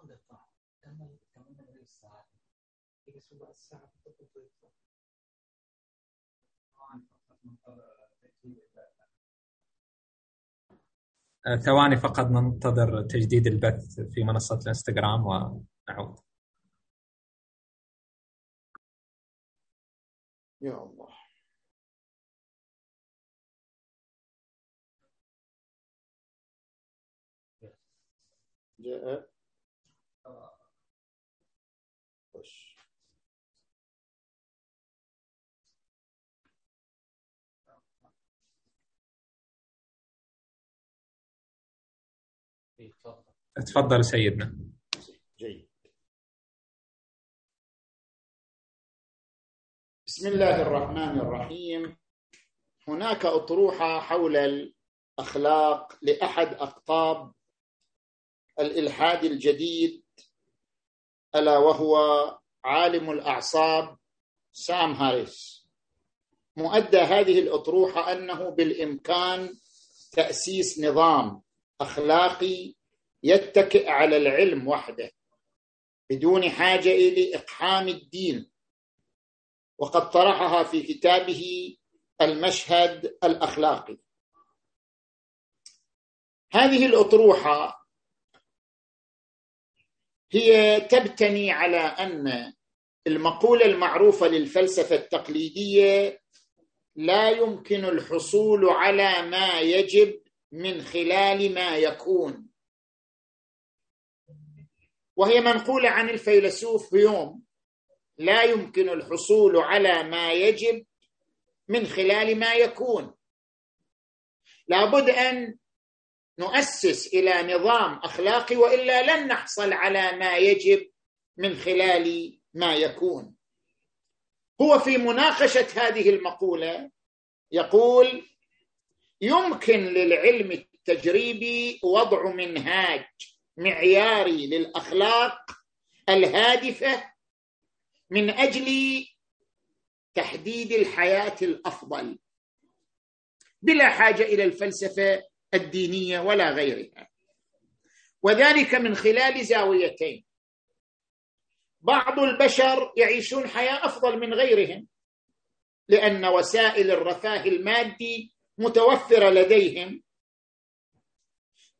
ثواني فقط ننتظر تجديد البث في منصة الانستغرام ونعود. يا الله. جاء تفضل سيدنا. جيد. بسم الله الرحمن الرحيم. هناك أطروحة حول الأخلاق لأحد أقطاب الإلحاد الجديد ألا وهو عالم الأعصاب سام هاريس. مؤدى هذه الأطروحة أنه بالإمكان تأسيس نظام أخلاقي يتكئ على العلم وحده بدون حاجة إلى إقحام الدين. وقد طرحها في كتابه المشهد الأخلاقي. هذه الأطروحة هي تبتني على أن المقولة المعروفة للفلسفة التقليدية لا يمكن الحصول على ما يجب من خلال ما يكون. وهي منقولة عن الفيلسوف هيوم لا يمكن الحصول على ما يجب من خلال ما يكون. لابد أن نؤسس إلى نظام أخلاقي وإلا لن نحصل على ما يجب من خلال ما يكون. هو في مناقشة هذه المقولة يقول يمكن للعلم التجريبي وضع منهاج معياري للأخلاق الهادفة من أجل تحديد الحياة الأفضل. بلا حاجة إلى الفلسفة الدينية ولا غيرها. وذلك من خلال زاويتين. بعض البشر يعيشون حياة أفضل من غيرهم لأن وسائل الرفاه المادي متوفرة لديهم.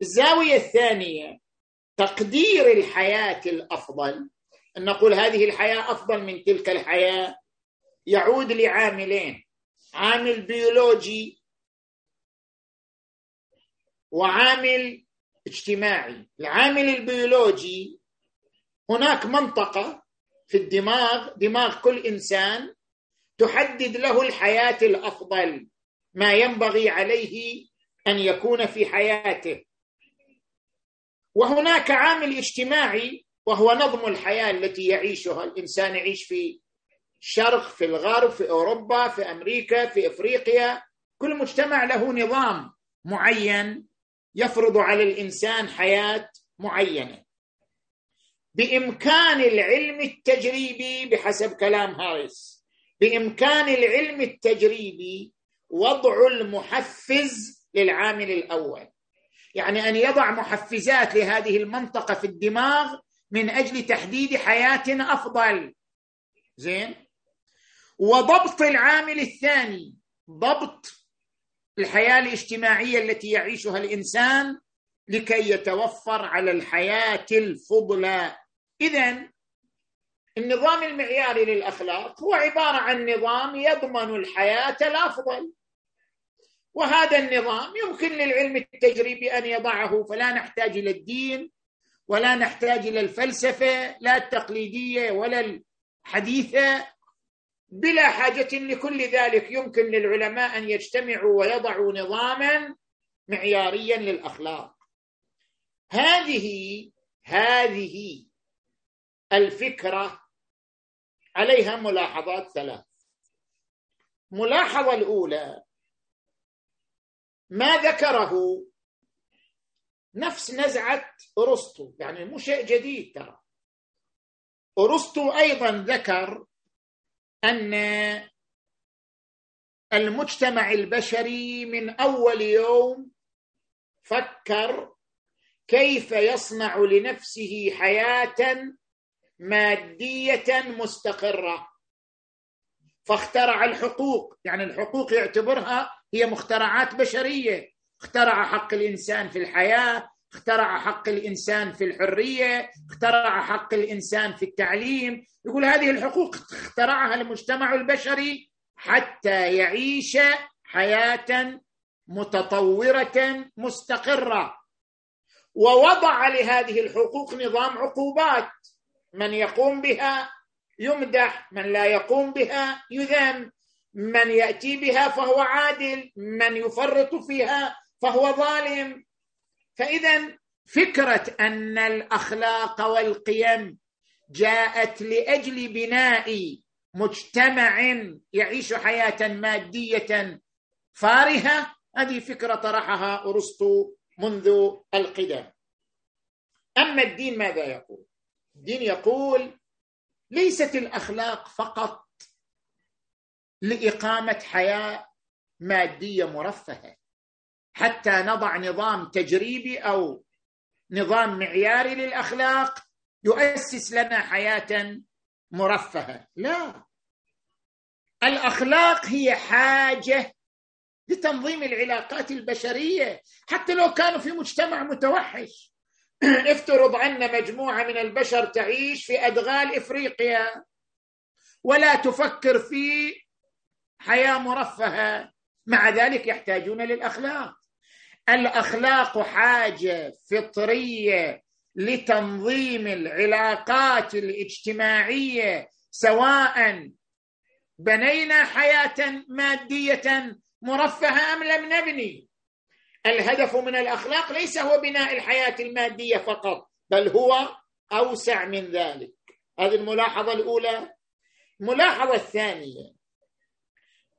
الزاوية الثانية تقدير الحياة الأفضل أن نقول هذه الحياة أفضل من تلك الحياة يعود لعاملين عامل بيولوجي وعامل اجتماعي. العامل البيولوجي هناك منطقة في الدماغ دماغ كل إنسان تحدد له الحياة الأفضل ما ينبغي عليه أن يكون في حياته. وهناك عامل اجتماعي وهو نظم الحياة التي يعيشها. الإنسان يعيش في الشرق في الغرب في أوروبا في أمريكا في إفريقيا. كل مجتمع له نظام معين يفرض على الإنسان حياة معينة. بإمكان العلم التجريبي بحسب كلام هاريس بإمكان العلم التجريبي وضع المحفز للعامل الأول. يعني أن يضع محفزات لهذه المنطقة في الدماغ من أجل تحديد حياة أفضل. زين؟ وضبط العامل الثاني ضبط الحياة الاجتماعية التي يعيشها الإنسان لكي يتوفر على الحياة الفضلى. اذا النظام المعياري للأخلاق هو عبارة عن نظام يضمن الحياة الأفضل. وهذا النظام يمكن للعلم التجريبي أن يضعه فلا نحتاج إلى الدين ولا نحتاج إلى الفلسفة لا التقليدية ولا الحديثة. بلا حاجة لكل ذلك يمكن للعلماء أن يجتمعوا ويضعوا نظاما معياريا للأخلاق. هذه هذه الفكرة عليها ملاحظات ثلاث. ملاحظة الأولى ما ذكره نفس نزعة أرسطو. يعني مو شيء جديد ترى. أرسطو أيضا ذكر أن المجتمع البشري من أول يوم فكر كيف يصنع لنفسه حياة مادية مستقرة. فاخترع الحقوق. يعني الحقوق يعتبرها هي مخترعات بشرية. اخترع حق الإنسان في الحياة اخترع حق الإنسان في الحرية اخترع حق الإنسان في التعليم. يقول هذه الحقوق اخترعها المجتمع البشري حتى يعيش حياة متطورة مستقرة. ووضع لهذه الحقوق نظام عقوبات. من يقوم بها يمدح من لا يقوم بها يذم. من يأتي بها فهو عادل من يفرط فيها فهو ظالم. فاذا فكرة أن الأخلاق والقيم جاءت لأجل بناء مجتمع يعيش حياة مادية فارهة هذه فكرة طرحها أرسطو منذ القدم. أما الدين ماذا يقول؟ الدين يقول ليست الأخلاق فقط لإقامة حياة مادية مرفهة. حتى نضع نظام تجريبي أو نظام معياري للأخلاق يؤسس لنا حياة مرفهة. لا. الأخلاق هي حاجة لتنظيم العلاقات البشرية. حتى لو كانوا في مجتمع متوحش. افترض أن مجموعة من البشر تعيش في أدغال إفريقيا. ولا تفكر في حياة مرفهة. مع ذلك يحتاجون للأخلاق. الأخلاق حاجة فطرية لتنظيم العلاقات الاجتماعية سواء بنينا حياة مادية مرفهة أم لم نبني. الهدف من الأخلاق ليس هو بناء الحياة المادية فقط بل هو أوسع من ذلك. هذه الملاحظة الأولى. الملاحظة الثانية.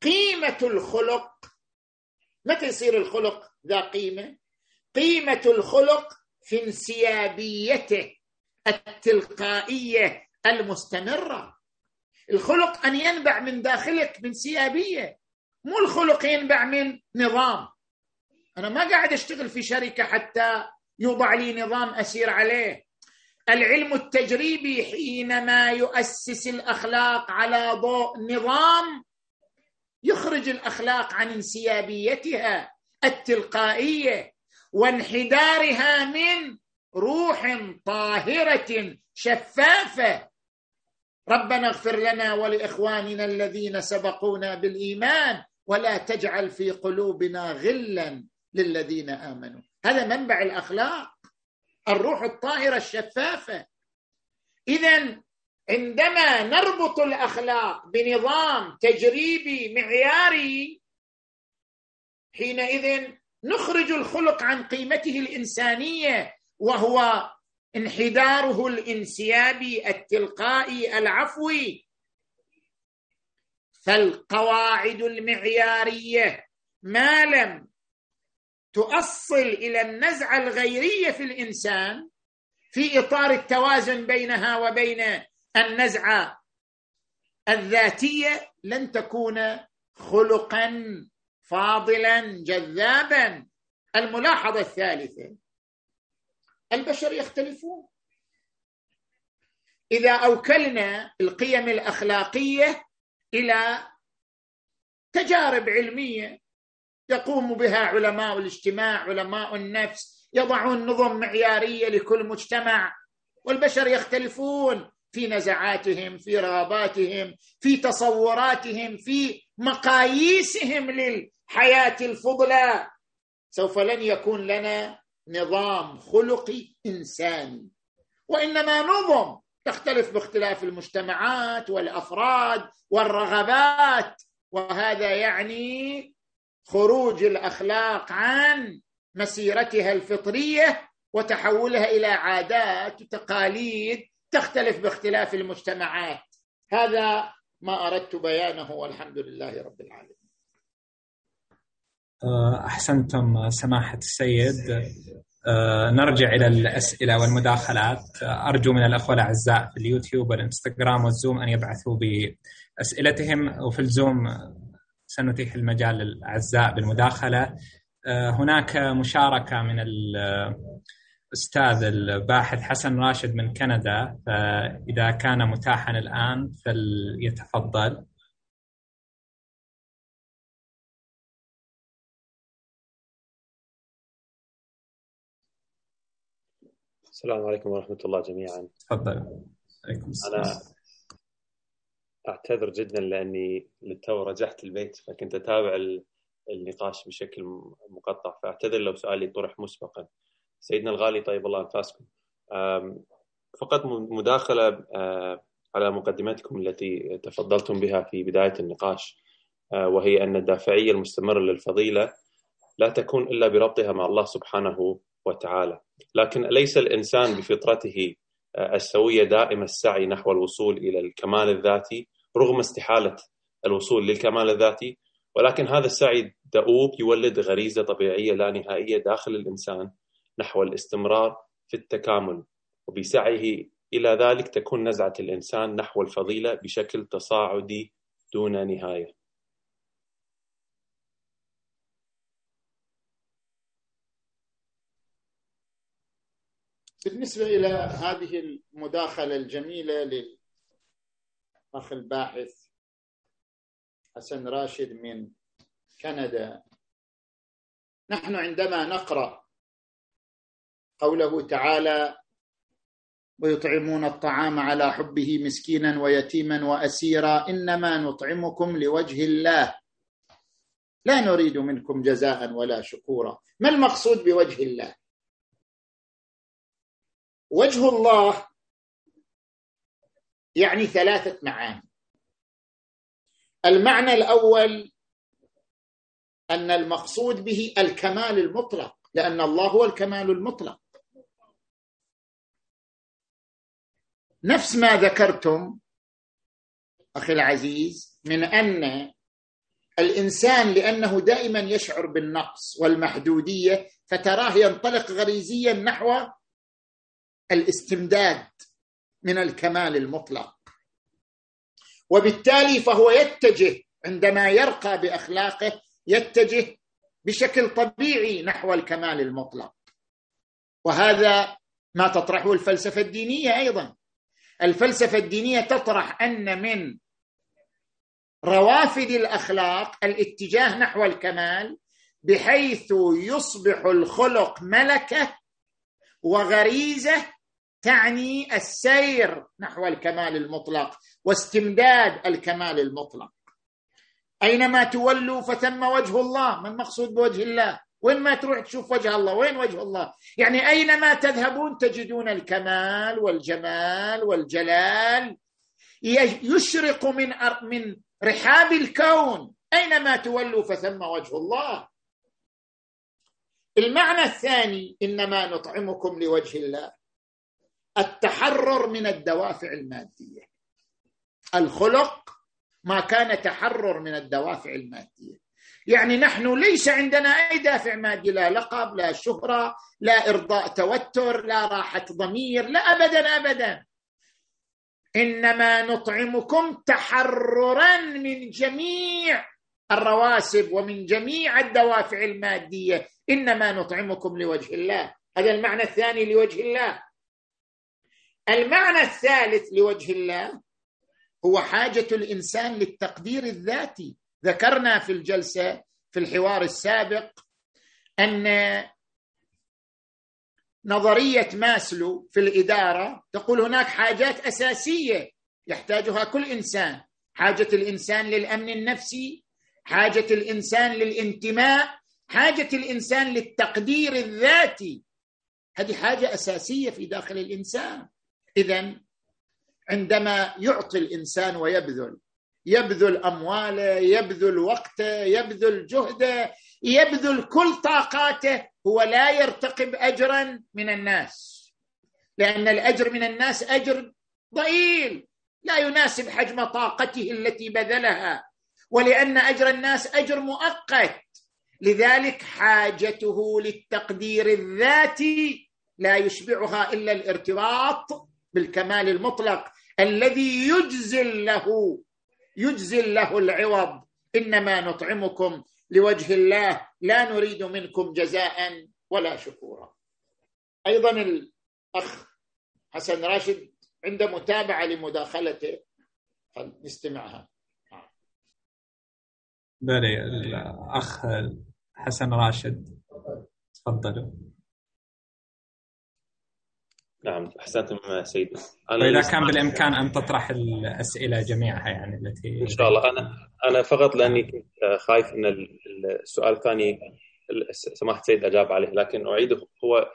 قيمة الخلق. متى يصير الخلق ذا قيمة؟ قيمة الخلق في انسيابيته التلقائية المستمرة. الخلق أن ينبع من داخلك من سيابيه مو الخلق ينبع من نظام. أنا ما قاعد أشتغل في شركة حتى يوضع لي نظام أسير عليه. العلم التجريبي حينما يؤسس الأخلاق على ضوء نظام يخرج الأخلاق عن انسيابيتها التلقائية وانحدارها من روح طاهرة شفافة. ربنا اغفر لنا ولإخواننا الذين سبقونا بالإيمان ولا تجعل في قلوبنا غلا للذين آمنوا. هذا منبع الأخلاق الروح الطاهرة الشفافة. اذا عندما نربط الأخلاق بنظام تجريبي معياري حينئذ نخرج الخلق عن قيمته الإنسانية وهو انحداره الانسيابي التلقائي العفوي. فالقواعد المعيارية ما لم تؤصل إلى النزعة الغيرية في الإنسان في إطار التوازن بينها وبين النزعة الذاتية لن تكون خلقا فاضلا جذابا. الملاحظة الثالثة البشر يختلفون. إذا أوكلنا القيم الأخلاقية إلى تجارب علمية يقوم بها علماء الاجتماع علماء النفس يضعون نظم معيارية لكل مجتمع والبشر يختلفون. في نزعاتهم في رغباتهم في تصوراتهم في مقاييسهم للحياة الفضلى. سوف لن يكون لنا نظام خلقي إنساني. وإنما نظم تختلف باختلاف المجتمعات والأفراد والرغبات. وهذا يعني خروج الأخلاق عن مسيرتها الفطرية وتحولها إلى عادات وتقاليد تختلف باختلاف المجتمعات. هذا ما أردت بيانه والحمد لله رب العالمين. أه، أحسنتم سماحة السيد. أه، نرجع إلى الأسئلة والمداخلات. أرجو من الأخوة الأعزاء في اليوتيوب والإنستغرام والزوم أن يبعثوا بأسئلتهم وفي الزوم سنتيح المجال للأعزاء بالمداخلة. هناك مشاركة من الأستاذ الباحث حسن راشد من كندا فإذا كان متاحا الآن فليتفضل. السلام عليكم ورحمة الله جميعا. تفضل. عليكم السلام. أنا أعتذر جدا لأني للتو رجعت البيت فكنت أتابع النقاش بشكل مقطع فأعتذر لو سؤالي طرح مسبقا. سيدنا الغالي طيب الله أنفاسكم فقط مداخلة على مقدمتكم التي تفضلتم بها في بداية النقاش وهي أن الدافعية المستمرة للفضيلة لا تكون إلا بربطها مع الله سبحانه وتعالى. لكن ليس الإنسان بفطرته السوية دائم السعي نحو الوصول إلى الكمال الذاتي رغم استحالة الوصول للكمال الذاتي؟ ولكن هذا السعي دؤوب يولد غريزة طبيعية لا نهائية داخل الإنسان نحو الاستمرار في التكامل وبسعيه إلى ذلك تكون نزعة الإنسان نحو الفضيلة بشكل تصاعدي دون نهاية. بالنسبة إلى هذه المداخلة الجميلة للأخ الباحث حسن راشد من كندا نحن عندما نقرأ قوله تعالى ويطعمون الطعام على حبه مسكينا ويتيما وأسيرا إنما نطعمكم لوجه الله. لا نريد منكم جزاء ولا شكورا. ما المقصود بوجه الله؟ وجه الله يعني ثلاثة معاني. المعنى الأول أن المقصود به الكمال المطلق لأن الله هو الكمال المطلق. نفس ما ذكرتم أخي العزيز من أن الإنسان لأنه دائما يشعر بالنقص والمحدودية فتراه ينطلق غريزيا نحو الاستمداد من الكمال المطلق. وبالتالي فهو يتجه عندما يرقى بأخلاقه يتجه بشكل طبيعي نحو الكمال المطلق. وهذا ما تطرحه الفلسفة الدينية أيضا. الفلسفة الدينية تطرح أن من روافد الأخلاق الاتجاه نحو الكمال بحيث يصبح الخلق ملكة وغريزة تعني السير نحو الكمال المطلق واستمداد الكمال المطلق. أينما تولوا فثم وجه الله ما المقصود بوجه الله؟ وين ما تروح تشوف وجه الله؟ وين وجه الله؟ يعني اينما تذهبون تجدون الكمال والجمال والجلال. يشرق من من رحاب الكون. اينما تولوا فثم وجه الله. المعنى الثاني إنما نطعمكم لوجه الله. التحرر من الدوافع المادية. الخلق ما كان تحرر من الدوافع المادية. يعني نحن ليس عندنا أي دافع مادي لا لقب لا شهرة لا إرضاء توتر لا راحة ضمير لا ابدا ابدا. إنما نطعمكم تحررا من جميع الرواسب ومن جميع الدوافع المادية. إنما نطعمكم لوجه الله. هذا المعنى الثاني لوجه الله. المعنى الثالث لوجه الله هو حاجة الإنسان للتقدير الذاتي. ذكرنا في الجلسة في الحوار السابق أن نظرية ماسلو في الإدارة تقول هناك حاجات أساسية يحتاجها كل إنسان. حاجة الإنسان للأمن النفسي حاجة الإنسان للانتماء حاجة الإنسان للتقدير الذاتي. هذه حاجة أساسية في داخل الإنسان. اذا عندما يعطي الإنسان ويبذل يبذل أمواله يبذل وقته يبذل جهده يبذل كل طاقاته. هو لا يرتقب اجرا من الناس. لأن الأجر من الناس أجر ضئيل. لا يناسب حجم طاقته التي بذلها. ولأن أجر الناس أجر مؤقت. لذلك حاجته للتقدير الذاتي لا يشبعها إلا الارتباط بالكمال المطلق الذي يجزل له يجزل له العوض. إنما نطعمكم لوجه الله. لا نريد منكم جزاء ولا شكورا. أيضا الأخ حسن راشد عنده متابعة لمداخلته. نستمعها بلي الأخ حسن راشد تفضلوا. نعم أحسنتم سيدي. أنا واذا كان بالإمكان أن تطرح الأسئلة جميعها يعني التي إن شاء الله. أنا أنا فقط لأني كنت خايف إن السؤال الثاني سماحة سيد أجاب عليه لكن أعيده. هو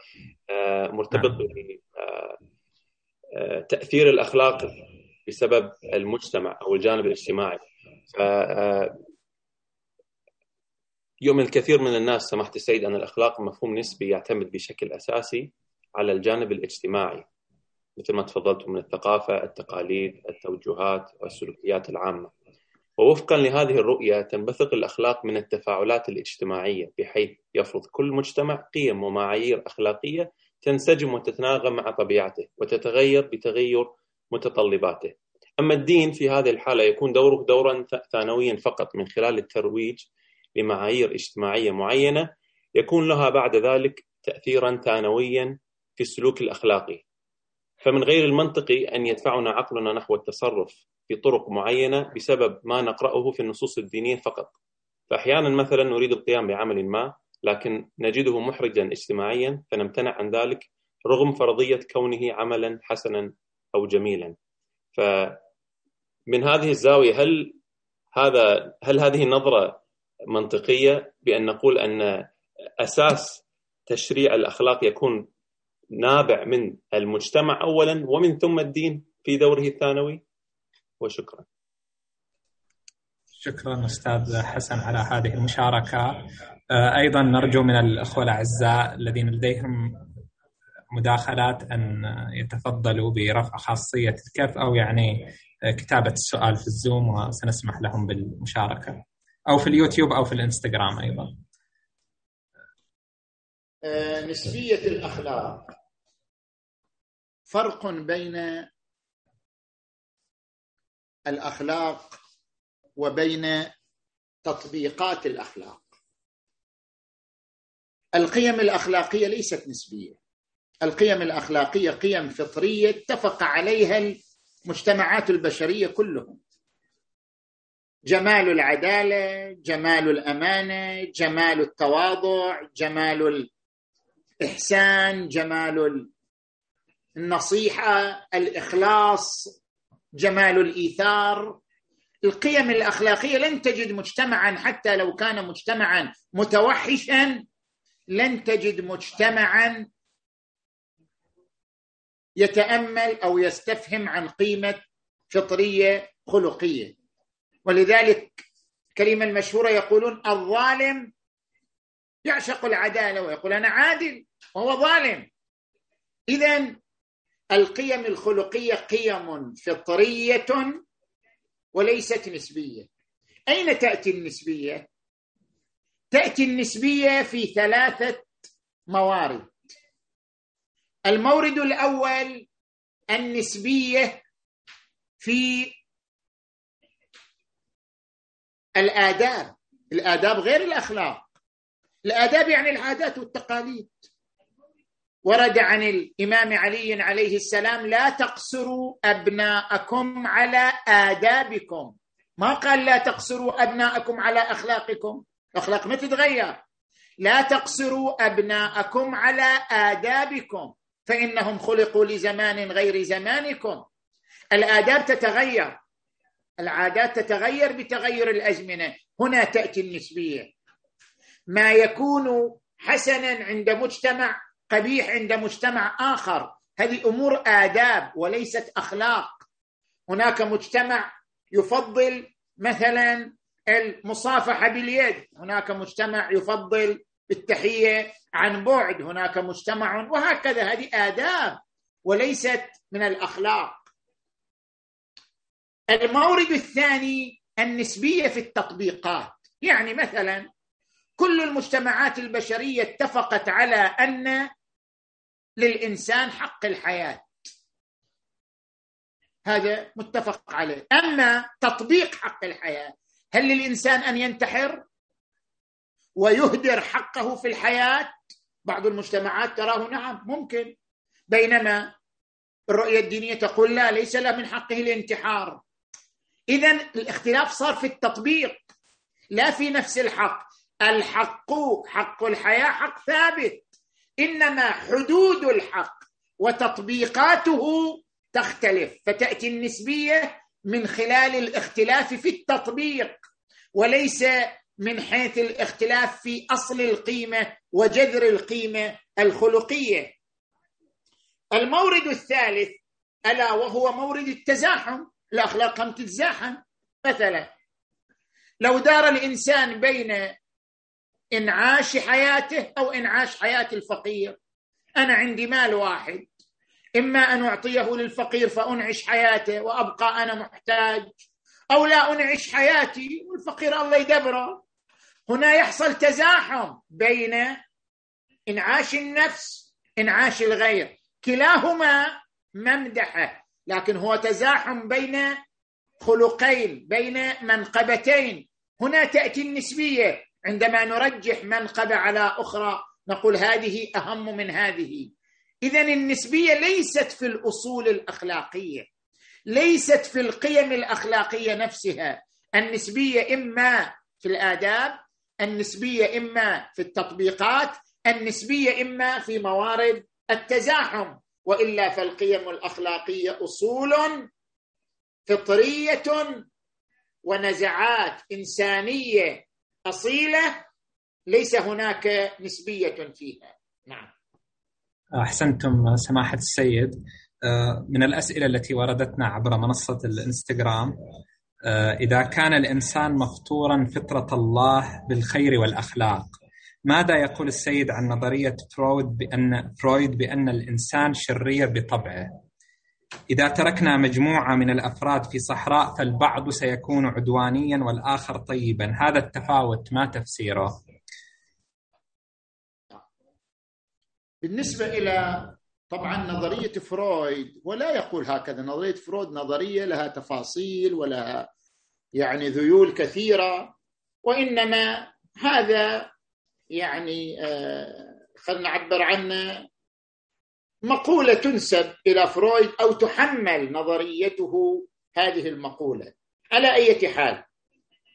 آه، مرتبط نعم. آه، الأخلاق بسبب المجتمع أو الجانب الاجتماعي. آه، يؤمن الكثير من الناس سماحة السيد أن الأخلاق مفهوم نسبي يعتمد بشكل أساسي على الجانب الاجتماعي مثل ما تفضلتم من الثقافة التقاليد التوجهات والسلوكيات العامة. ووفقا لهذه الرؤية تنبثق الأخلاق من التفاعلات الاجتماعية بحيث يفرض كل مجتمع قيم ومعايير أخلاقية تنسجم وتتناغم مع طبيعته وتتغير بتغير متطلباته. أما الدين في هذه الحالة يكون دوره دورا ثانويا فقط من خلال الترويج لمعايير اجتماعية معينة يكون لها بعد ذلك تأثيرا ثانويا في السلوك الأخلاقي. فمن غير المنطقي أن يدفعنا عقلنا نحو التصرف في طرق معينة بسبب ما نقرأه في النصوص الدينية فقط. فأحيانا مثلا نريد القيام بعمل ما لكن نجده محرجا اجتماعيا فنمتنع عن ذلك رغم فرضية كونه عملا حسنا أو جميلا. فمن هذه الزاوية هل هذا هل هذه النظرة منطقية بأن نقول أن أساس تشريع الأخلاق يكون نابع من المجتمع اولا ومن ثم الدين في دوره الثانوي وشكرا. شكرا أستاذ حسن على هذه المشاركة. آه، أيضا نرجو من الأخوة الأعزاء الذين لديهم مداخلات أن يتفضلوا برفع خاصية الكف أو يعني كتابة السؤال في الزوم وسنسمح لهم بالمشاركة. أو في اليوتيوب أو في الإنستغرام أيضا. آه، نسبية الأخلاق. فرق بين الأخلاق وبين تطبيقات الأخلاق. القيم الأخلاقية ليست نسبية. القيم الأخلاقية قيم فطرية اتفق عليها المجتمعات البشرية كلهم. جمال العدالة جمال الأمانة جمال التواضع جمال الاحسان جمال النصيحة الإخلاص جمال الإيثار. القيم الأخلاقية لن تجد مجتمعا حتى لو كان مجتمعا متوحشا لن تجد مجتمعا يتأمل أو يستفهم عن قيمة فطرية خلقية. ولذلك الكلمة المشهوره يقولون الظالم يعشق العدالة ويقول أنا عادل وهو ظالم. اذا القيم الخلقية قيم فطرية وليست نسبية. أين تأتي النسبية؟ تأتي النسبية في ثلاثة موارد. المورد الأول النسبية في الآداب. الآداب غير الأخلاق. الآداب يعني العادات والتقاليد. ورد عن الإمام علي عليه السلام لا تقصروا أبناءكم على آدابكم. ما قال لا تقصروا أبناءكم على أخلاقكم. الاخلاق ما تتغير. لا تقصروا أبناءكم على آدابكم فإنهم خلقوا لزمان غير زمانكم. الآداب تتغير. العادات تتغير بتغير الأزمنة. هنا تأتي النسبية. ما يكون حسنا عند مجتمع قبيح عند مجتمع آخر. هذه أمور آداب وليست أخلاق. هناك مجتمع يفضل مثلا المصافحة باليد. هناك مجتمع يفضل التحية عن بعد. هناك مجتمع وهكذا. هذه آداب وليست من الأخلاق. المورد الثاني النسبية في التطبيقات. يعني مثلا كل المجتمعات البشرية اتفقت على أن للإنسان حق الحياة. هذا متفق عليه. أما تطبيق حق الحياة هل للإنسان أن ينتحر ويهدر حقه في الحياة؟ بعض المجتمعات تراه نعم ممكن. بينما الرؤية الدينية تقول لا ليس له من حقه الانتحار. إذا الاختلاف صار في التطبيق لا في نفس الحق. الحق حق الحياة حق ثابت. إنما حدود الحق وتطبيقاته تختلف. فتأتي النسبية من خلال الاختلاف في التطبيق وليس من حيث الاختلاف في أصل القيمة وجذر القيمة الخلقية. المورد الثالث ألا وهو مورد التزاحم. الاخلاق هم تتزاحم. مثلا لو دار الإنسان بين إنعاش حياته أو إنعاش حياة الفقير. أنا عندي مال واحد. إما أن أعطيه للفقير فأنعش حياته وأبقى أنا محتاج أو لا أنعش حياتي والفقير الله يدبره. هنا يحصل تزاحم بين إنعاش النفس إنعاش الغير. كلاهما ممدحة لكن هو تزاحم بين خلقين بين منقبتين. هنا تأتي النسبية. عندما نرجح منقبه على أخرى نقول هذه أهم من هذه. اذا النسبية ليست في الأصول الأخلاقية ليست في القيم الأخلاقية نفسها. النسبية إما في الآداب النسبية إما في التطبيقات النسبية إما في موارد التزاحم. وإلا فالقيم الأخلاقية أصول فطرية ونزعات إنسانية أصيلة ليس هناك نسبية فيها. نعم. أحسنتم سماحة السيد. آه، من الأسئلة التي وردتنا عبر منصة الإنستغرام آه، إذا كان الإنسان مفطورا فطرة الله بالخير والأخلاق ماذا يقول السيد عن نظرية فرويد بان فرويد بأن الإنسان شرير بطبعه؟ إذا تركنا مجموعة من الأفراد في صحراء فالبعض سيكون عدوانيا والآخر طيبا. هذا التفاوت ما تفسيره؟ بالنسبة إلى طبعا نظرية فرويد ولا يقول هكذا. نظرية فرويد نظرية لها تفاصيل ولها يعني ذيول كثيرة وإنما هذا يعني آه، خلينا نعبر عنه مقولة تنسب إلى فرويد أو تحمل نظريته هذه المقولة. على أي حال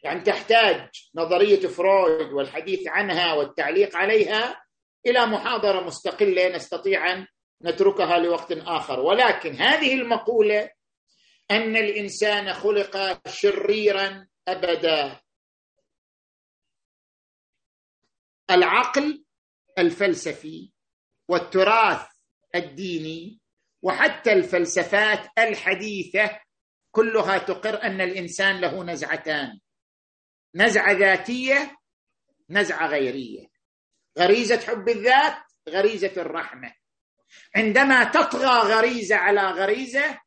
يعني تحتاج نظرية فرويد والحديث عنها والتعليق عليها إلى محاضرة مستقلة نستطيع أن نتركها لوقت آخر. ولكن هذه المقولة أن الإنسان خلق شريرا أبدا. العقل الفلسفي والتراث الديني وحتى الفلسفات الحديثة كلها تقر أن الإنسان له نزعتان. نزعة ذاتية نزعة غيرية. غريزة حب الذات غريزة الرحمة. عندما تطغى غريزة على غريزة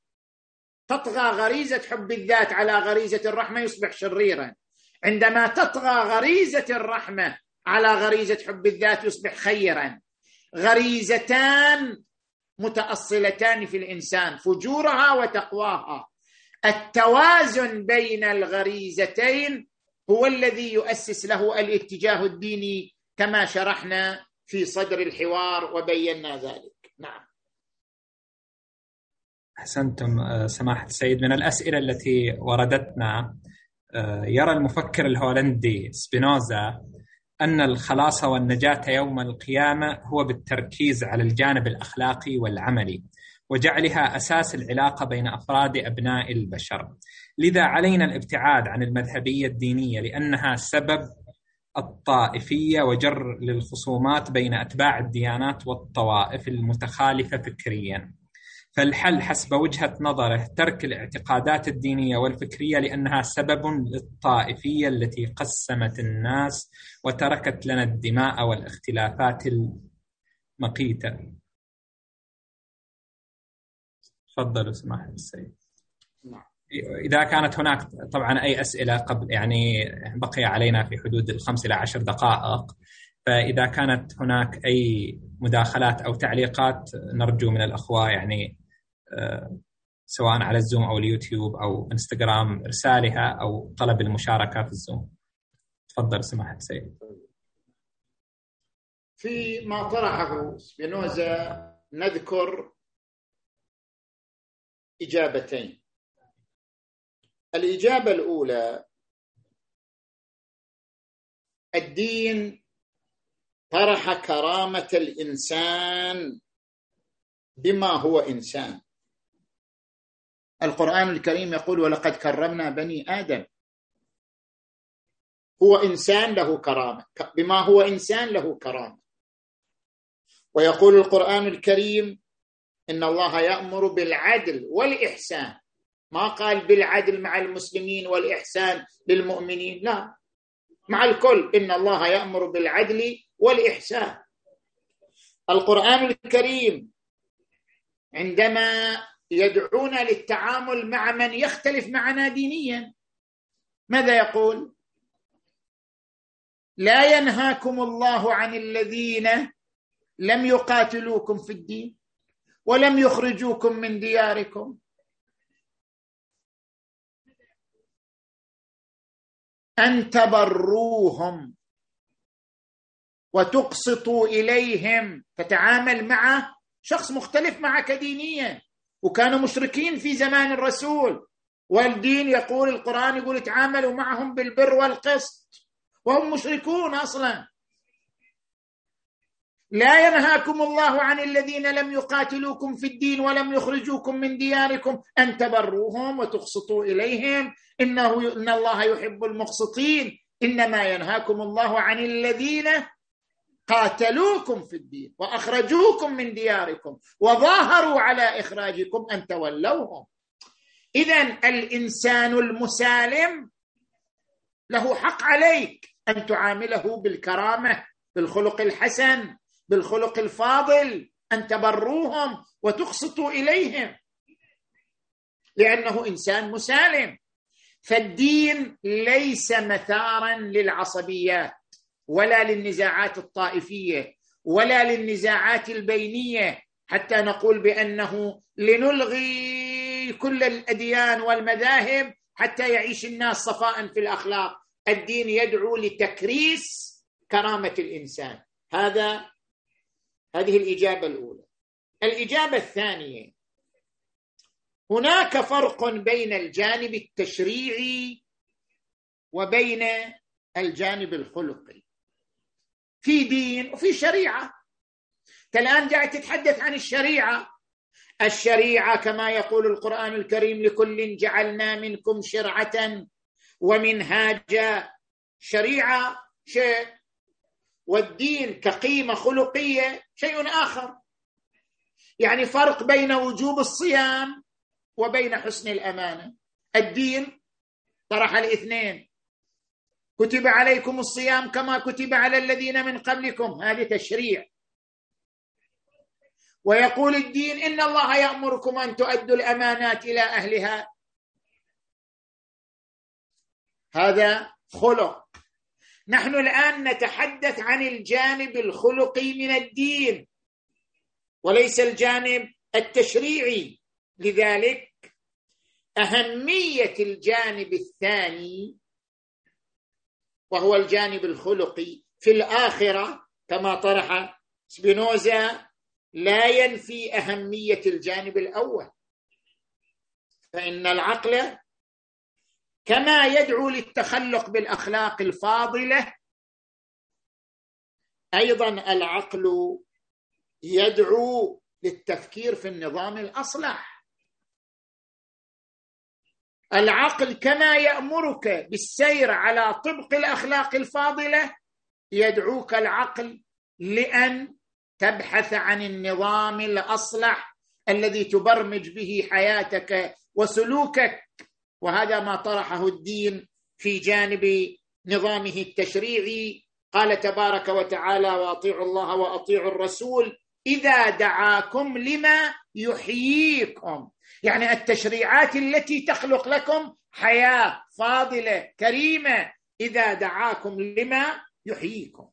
تطغى غريزة حب الذات على غريزة الرحمة يصبح شريرا. عندما تطغى غريزة الرحمة على غريزة حب الذات يصبح خيرا. غريزتان متأصلتان في الإنسان فجورها وتقواها. التوازن بين الغريزتين هو الذي يؤسس له الاتجاه الديني كما شرحنا في صدر الحوار وبينا ذلك. نعم. أحسنتم آه، سماحة السيد. من الأسئلة التي وردتنا آه، يرى المفكر الهولندي سبينوزا أن الخلاص والنجاة يوم القيامة هو بالتركيز على الجانب الأخلاقي والعملي وجعلها أساس العلاقة بين أفراد أبناء البشر. لذا علينا الابتعاد عن المذهبية الدينية لأنها سبب الطائفية وجر للخصومات بين أتباع الديانات والطوائف المتخالفة فكريا. فالحل حسب وجهة نظره ترك الاعتقادات الدينية والفكرية لأنها سبب للطائفية التي قسمت الناس وتركت لنا الدماء والاختلافات المقيتة. تفضلوا سماحه السيد. نعم. إذا كانت هناك طبعا أي أسئلة قبل يعني بقي علينا في حدود الخمس إلى عشر دقائق فإذا كانت هناك أي مداخلات أو تعليقات نرجو من الأخوة يعني سواء على الزوم أو اليوتيوب أو إنستغرام ارسالها أو طلب المشاركه في الزوم. تفضل سماحه سيد. في ما طرحه سبينوزا نذكر إجابتين الإجابة الأولى الدين طرح كرامة الإنسان بما هو إنسان القرآن الكريم يقول ولقد كرمنا بني آدم. هو إنسان له كرامة. بما هو إنسان له كرامة. ويقول القرآن الكريم إن الله يأمر بالعدل والإحسان. ما قال بالعدل مع المسلمين والإحسان للمؤمنين. لا. مع الكل. إن الله يأمر بالعدل والإحسان. القرآن الكريم عندما يدعونا للتعامل مع من يختلف معنا دينيا. ماذا يقول؟ لا ينهاكم الله عن الذين لم يقاتلوكم في الدين ولم يخرجوكم من دياركم. أن تبروهم وتقسطوا إليهم. تتعامل مع شخص مختلف معك دينيا. وكانوا مشركين في زمان الرسول. والدين يقول القرآن يقول تعاملوا معهم بالبر والقسط. وهم مشركون أصلا. لا ينهاكم الله عن الذين لم يقاتلوكم في الدين ولم يخرجوكم من دياركم أن تبروهم وتقسطوا إليهم. انه إن الله يحب المقسطين. إنما ينهاكم الله عن الذين قاتلوكم في الدين وأخرجوكم من دياركم وظاهروا على إخراجكم أن تولوهم. اذا الإنسان المسالم له حق عليك أن تعامله بالكرامة بالخلق الحسن بالخلق الفاضل أن تبروهم وتقسطوا إليهم. لأنه إنسان مسالم. فالدين ليس مثارا للعصبيات. ولا للنزاعات الطائفية ولا للنزاعات البينية حتى نقول بأنه لنلغي كل الأديان والمذاهب حتى يعيش الناس صفاء في الأخلاق. الدين يدعو لتكريس كرامة الإنسان. هذا هذه الإجابة الأولى. الإجابة الثانية هناك فرق بين الجانب التشريعي وبين الجانب الخلقي. في دين وفي شريعة. الان قاعد تتحدث عن الشريعة. الشريعة كما يقول القرآن الكريم لكل جعلنا منكم شرعة ومنهاجا. شريعة شيء والدين كقيمة خلقية شيء آخر. يعني فرق بين وجوب الصيام وبين حسن الأمانة. الدين طرح الاثنين كتب عليكم الصيام كما كتب على الذين من قبلكم. هذه تشريع. ويقول الدين إن الله يأمركم أن تؤدوا الأمانات إلى أهلها. هذا خلق. نحن الآن نتحدث عن الجانب الخلقي من الدين وليس الجانب التشريعي. لذلك أهمية الجانب الثاني وهو الجانب الخلقي في الآخرة كما طرح سبينوزا لا ينفي أهمية الجانب الأول. فإن العقل كما يدعو للتخلق بالأخلاق الفاضلة أيضا العقل يدعو للتفكير في النظام الأصلح. العقل كما يأمرك بالسير على طبق الأخلاق الفاضلة يدعوك العقل لأن تبحث عن النظام الأصلح الذي تبرمج به حياتك وسلوكك. وهذا ما طرحه الدين في جانب نظامه التشريعي. قال تبارك وتعالى وأطيعوا الله وأطيعوا الرسول إذا دعاكم لما يحييكم. يعني التشريعات التي تخلق لكم حياة فاضلة كريمة إذا دعاكم لما يحييكم.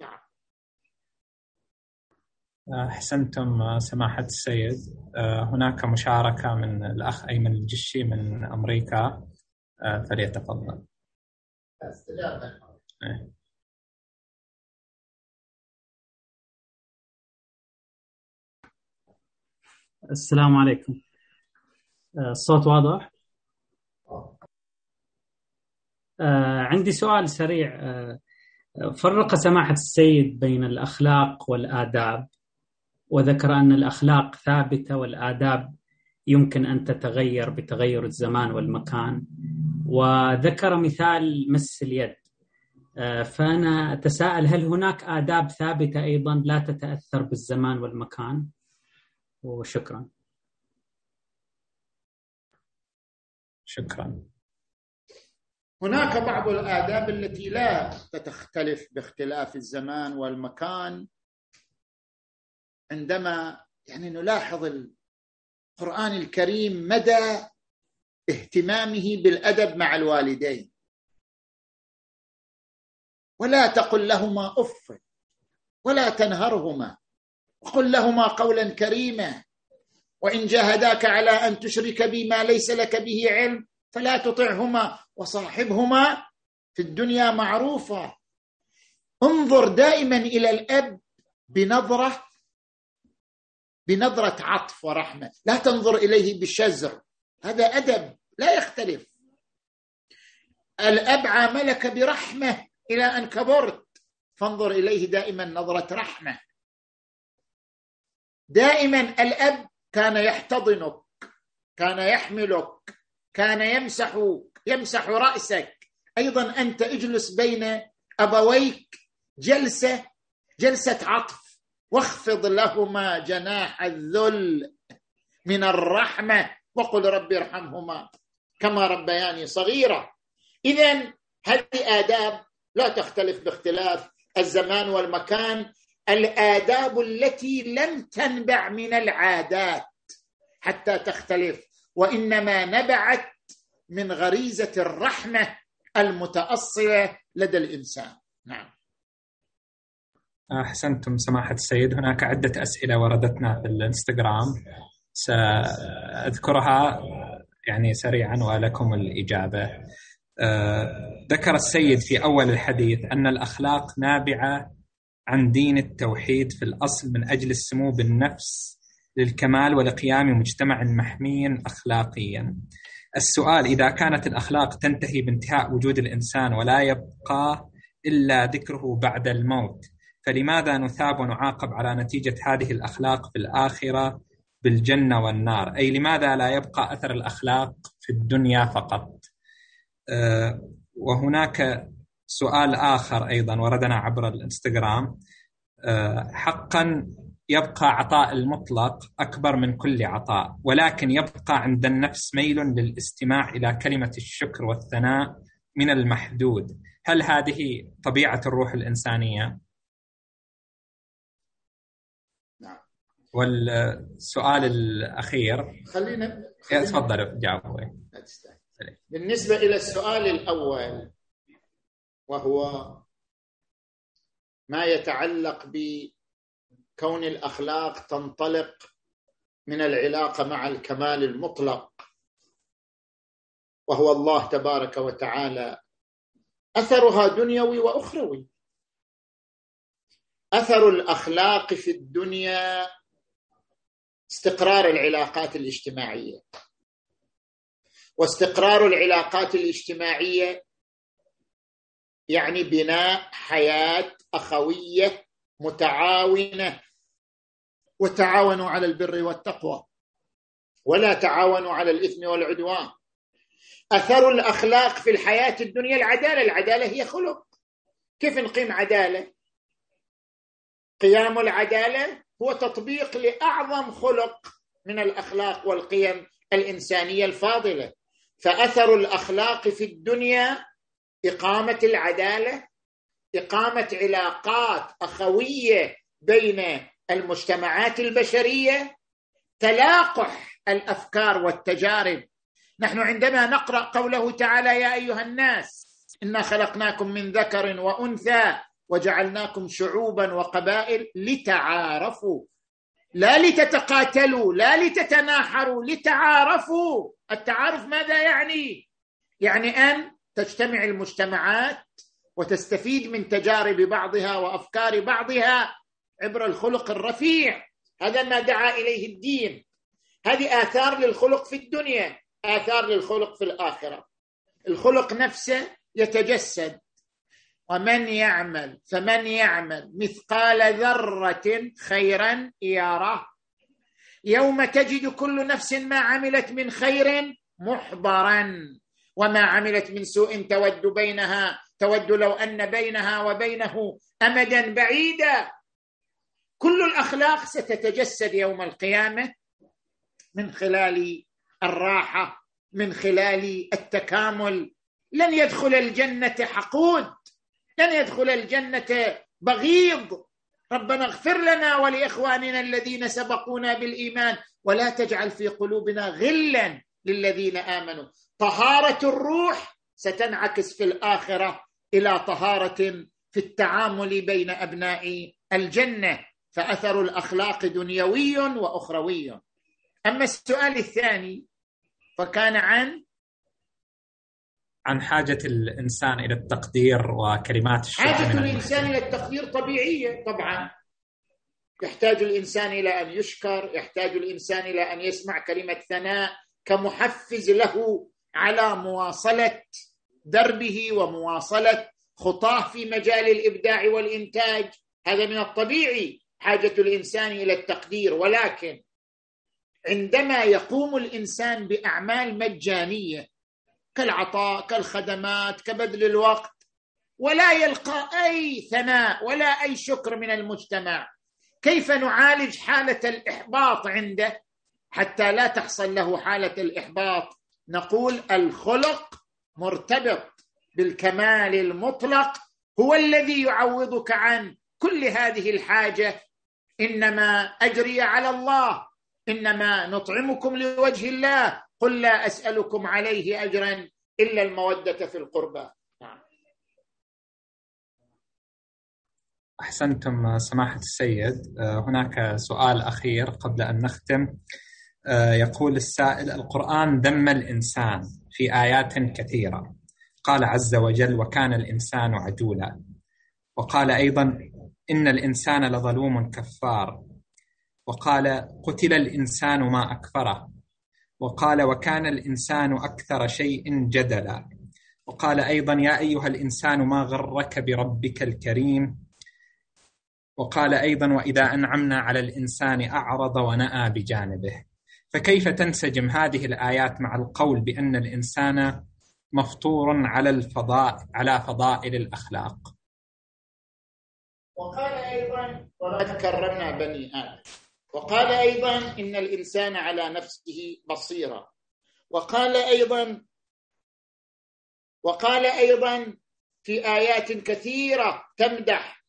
نعم. أحسنتم سماحة السيد. هناك مشاركة من الأخ أيمن الجشي من أمريكا. فليتفضل. السلام عليكم. آه، الصوت واضح؟ آه، عندي سؤال سريع. آه، فرق سماحة السيد بين الأخلاق والآداب وذكر أن الأخلاق ثابتة والآداب يمكن أن تتغير بتغير الزمان والمكان وذكر مثال مس اليد. فأنا أتساءل هل هناك آداب ثابتة أيضا لا تتأثر بالزمان والمكان؟ وشكرا. شكرا. هناك بعض الآداب التي لا تختلف باختلاف الزمان والمكان. عندما يعني نلاحظ القرآن الكريم مدى اهتمامه بالأدب مع الوالدين. ولا تقل لهما أف ولا تنهرهما. وقل لهما قولا كريما. وإن جاهداك على أن تشرك بي ما ليس لك به علم فلا تطعهما وصاحبهما في الدنيا معروفا انظر دائما إلى الأب بنظرة بنظرة عطف ورحمة. لا تنظر إليه بشزر هذا أدب لا يختلف. الأب عاملك برحمة إلى أن كبرت. فانظر إليه دائما نظرة رحمة. دائما الأب كان يحتضنك كان يحملك كان يمسح يمسح رأسك. أيضا أنت اجلس بين أبويك جلسة جلسة عطف. واخفض لهما جناح الذل من الرحمة وقل رب ارحمهما كما ربياني صغيره اذا هذه آداب لا تختلف باختلاف الزمان والمكان. الآداب التي لم تنبع من العادات حتى تختلف وإنما نبعت من غريزة الرحمة المتأصلة لدى الإنسان. نعم. أحسنتم سماحة السيد. هناك عدة أسئلة وردتنا في الإنستغرام. سأذكرها يعني سريعا ولكم الإجابة. آه، ذكر السيد في أول الحديث أن الأخلاق نابعة عن دين التوحيد في الأصل من أجل السمو بالنفس للكمال ولقيام مجتمع محمي أخلاقيا. السؤال إذا كانت الأخلاق تنتهي بانتهاء وجود الإنسان ولا يبقى إلا ذكره بعد الموت فلماذا نثاب ونعاقب على نتيجة هذه الأخلاق في الآخرة بالجنة والنار؟ أي لماذا لا يبقى أثر الأخلاق في الدنيا فقط؟ آه، وهناك سؤال آخر أيضا وردنا عبر الإنستغرام. آه، حقا يبقى عطاء المطلق أكبر من كل عطاء ولكن يبقى عند النفس ميل للاستماع إلى كلمة الشكر والثناء من المحدود. هل هذه طبيعة الروح الإنسانية؟ نعم. والسؤال الأخير. خلينا, خلينا تفضل جاوبوا بالنسبة إلى السؤال الأول وهو ما يتعلق بكون الأخلاق تنطلق من العلاقة مع الكمال المطلق. وهو الله تبارك وتعالى أثرها دنيوي وأخروي. أثر الأخلاق في الدنيا استقرار العلاقات الاجتماعية. واستقرار العلاقات الاجتماعية يعني بناء حياة أخوية متعاونة. وتعاونوا على البر والتقوى. ولا تعاونوا على الإثم والعدوان. أثر الأخلاق في الحياة الدنيا العدالة. العدالة هي خلق. كيف نقيم عدالة؟ قيام العدالة هو تطبيق لأعظم خلق من الأخلاق والقيم الإنسانية الفاضلة. فأثر الأخلاق في الدنيا إقامة العدالة إقامة علاقات أخوية بين المجتمعات البشرية تلاقح الأفكار والتجارب. نحن عندما نقرأ قوله تعالى يا أيها الناس إنا خلقناكم من ذكر وأنثى وجعلناكم شعوبا وقبائل لتعارفوا. لا لتتقاتلوا لا لتتناحروا لتعارفوا. التعارف ماذا يعني؟ يعني أن تجتمع المجتمعات وتستفيد من تجارب بعضها وأفكار بعضها عبر الخلق الرفيع. هذا ما دعا إليه الدين. هذه آثار للخلق في الدنيا آثار للخلق في الآخرة. الخلق نفسه يتجسد. ومن يعمل؟ فمن يعمل؟ مثقال ذرة خيرا يره يوم تجد كل نفس ما عملت من خير محضرا. وما عملت من سوء تود بينها تود لو أن بينها وبينه امدا بعيدا. كل الأخلاق ستتجسد يوم القيامة من خلال الراحة من خلال التكامل. لن يدخل الجنة حقود لن يدخل الجنة بغيض. ربنا اغفر لنا ولإخواننا الذين سبقونا بالإيمان ولا تجعل في قلوبنا غلا للذين آمنوا. طهارة الروح ستنعكس في الآخرة إلى طهارة في التعامل بين أبناء الجنة فأثر الأخلاق دنيوي وأخروي. أما السؤال الثاني فكان عن؟ عن حاجة الإنسان إلى التقدير وكلمات الشكر حاجة الإنسان إلى التقدير طبيعية طبعا. يحتاج الإنسان إلى أن يشكر يحتاج الإنسان إلى أن يسمع كلمة ثناء كمحفز له على مواصلة دربه ومواصلة خطاه في مجال الإبداع والإنتاج. هذا من الطبيعي حاجة الإنسان إلى التقدير ولكن عندما يقوم الإنسان بأعمال مجانية كالعطاء كالخدمات كبذل الوقت ولا يلقى أي ثناء ولا أي شكر من المجتمع كيف نعالج حالة الإحباط عنده؟ حتى لا تحصل له حالة الإحباط نقول الخلق مرتبط بالكمال المطلق هو الذي يعوضك عن كل هذه الحاجة. إنما أجري على الله إنما نطعمكم لوجه الله. قل لا أسألكم عليه اجرا إلا المودة في القربى. نعم. أحسنتم سماحة السيد. آه، هناك سؤال أخير قبل أن نختم. آه، يقول السائل القرآن ذم الإنسان في آيات كثيرة. قال عز وجل وكان الإنسان عجولا وقال أيضا إن الإنسان لظلوم كفار وقال قتل الإنسان ما أكفره وقال وكان الإنسان أكثر شيء جدلا وقال أيضا يا أيها الإنسان ما غرك بربك الكريم وقال أيضا وإذا أنعمنا على الإنسان أعرض ونأى بجانبه فكيف تنسجم هذه الآيات مع القول بأن الإنسان مفطور على الفضاء على فضائل الأخلاق؟ وقال أيضا ولقد كرمنا بني آدم. وقال أيضا إن الإنسان على نفسه بصيرة. وقال أيضا وقال أيضا في آيات كثيرة تمدح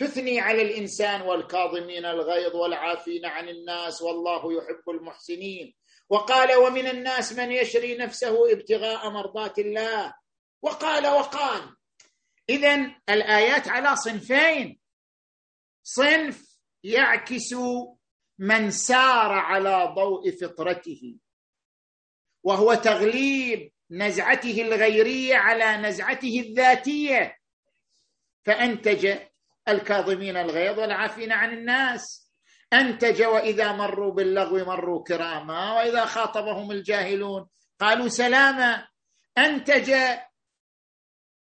وتثني على الإنسان والكاظمين الغيظ والعافين عن الناس والله يحب المحسنين. وقال ومن الناس من يشري نفسه ابتغاء مرضات الله. وقال وقال. اذا الآيات على صنفين. صنف يعكس من سار على ضوء فطرته. وهو تغليب نزعته الغيرية على نزعته الذاتية. فأنتج الكاظمين الغيظ والعافين عن الناس. أنتج وإذا مروا باللغو مروا كراما وإذا خاطبهم الجاهلون قالوا سلاما. أنتج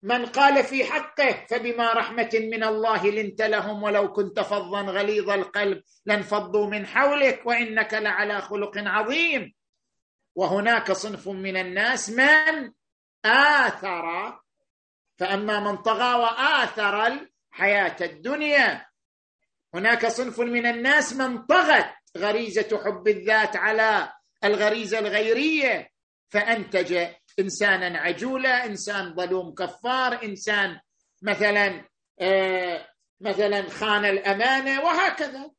من قال في حقه فبما رحمة من الله لنت لهم ولو كنت فظا غليظ القلب لانفضوا من حولك وإنك لعلى خلق عظيم. وهناك صنف من الناس من آثر. فأما من طغى وآثر الحياة الدنيا. هناك صنف من الناس من طغت غريزة حب الذات على الغريزة الغيرية. فانتج انسانا عجولا إنسان ظلوم كفار إنسان مثلا آه مثلا خان الأمانة وهكذا.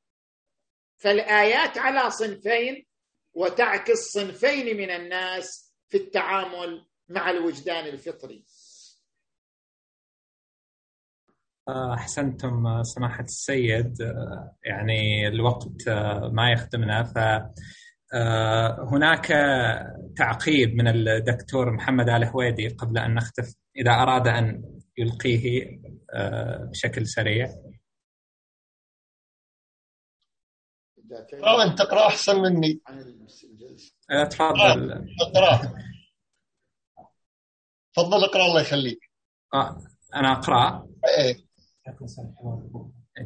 فالآيات على صنفين وتعكس صنفين من الناس في التعامل مع الوجدان الفطري. أحسنتم سماحة السيد. آه، يعني الوقت آه، ما يخدمنا. ف آه، هناك تعقيب من الدكتور محمد آل هويدي قبل أن نختف إذا أراد أن يلقيه آه، بشكل سريع. اقرا أنت اقرا أحسن مني. آه، تفضل. أقرأ. تفضل اقرأ الله يخليك. آه أنا أقرأ. إيه إيه،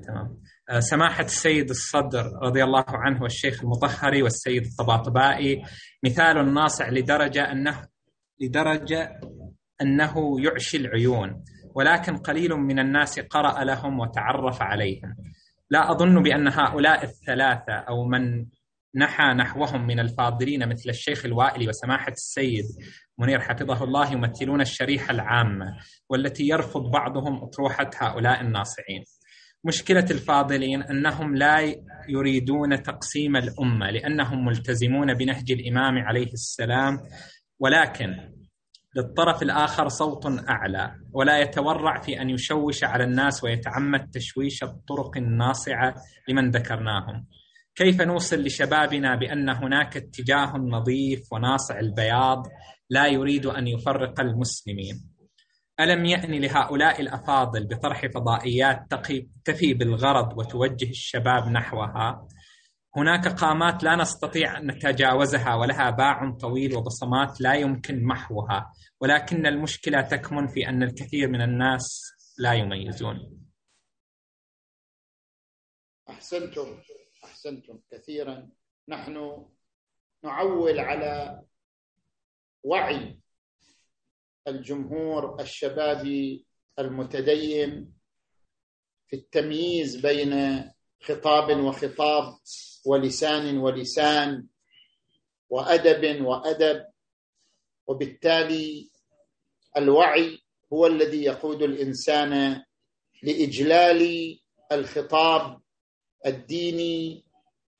تمام. آه، سماحة السيد الصدر رضي الله عنه والشيخ المطهري والسيد الطباطبائي مثال ناصع لدرجة أنه لدرجة أنه يعشي العيون ولكن قليل من الناس قرأ لهم وتعرف عليهم. لا أظن بأن هؤلاء الثلاثة أو من نحى نحوهم من الفاضلين مثل الشيخ الوائلي وسماحة السيد منير حفظه الله يمثلون الشريحة العامة والتي يرفض بعضهم أطروحة هؤلاء الناصعين. مشكلة الفاضلين أنهم لا يريدون تقسيم الأمة لأنهم ملتزمون بنهج الإمام عليه السلام ولكن للطرف الآخر صوت أعلى ولا يتورع في أن يشوش على الناس ويتعمد تشويش الطرق الناصعة لمن ذكرناهم. كيف نوصل لشبابنا بأن هناك اتجاه نظيف وناصع البياض لا يريد أن يفرق المسلمين؟ ألم يأن لهؤلاء الأفاضل بطرح فضائيات تقي تفي بالغرض وتوجه الشباب نحوها؟ هناك قامات لا نستطيع أن نتجاوزها ولها باع طويل وبصمات لا يمكن محوها ولكن المشكلة تكمن في أن الكثير من الناس لا يميزون. أحسنتم. أحسنتم كثيرا. نحن نعول على وعي الجمهور الشبابي المتدين في التمييز بين خطاب وخطاب ولسان ولسان وأدب وأدب وبالتالي الوعي هو الذي يقود الإنسان لإجلال الخطاب الديني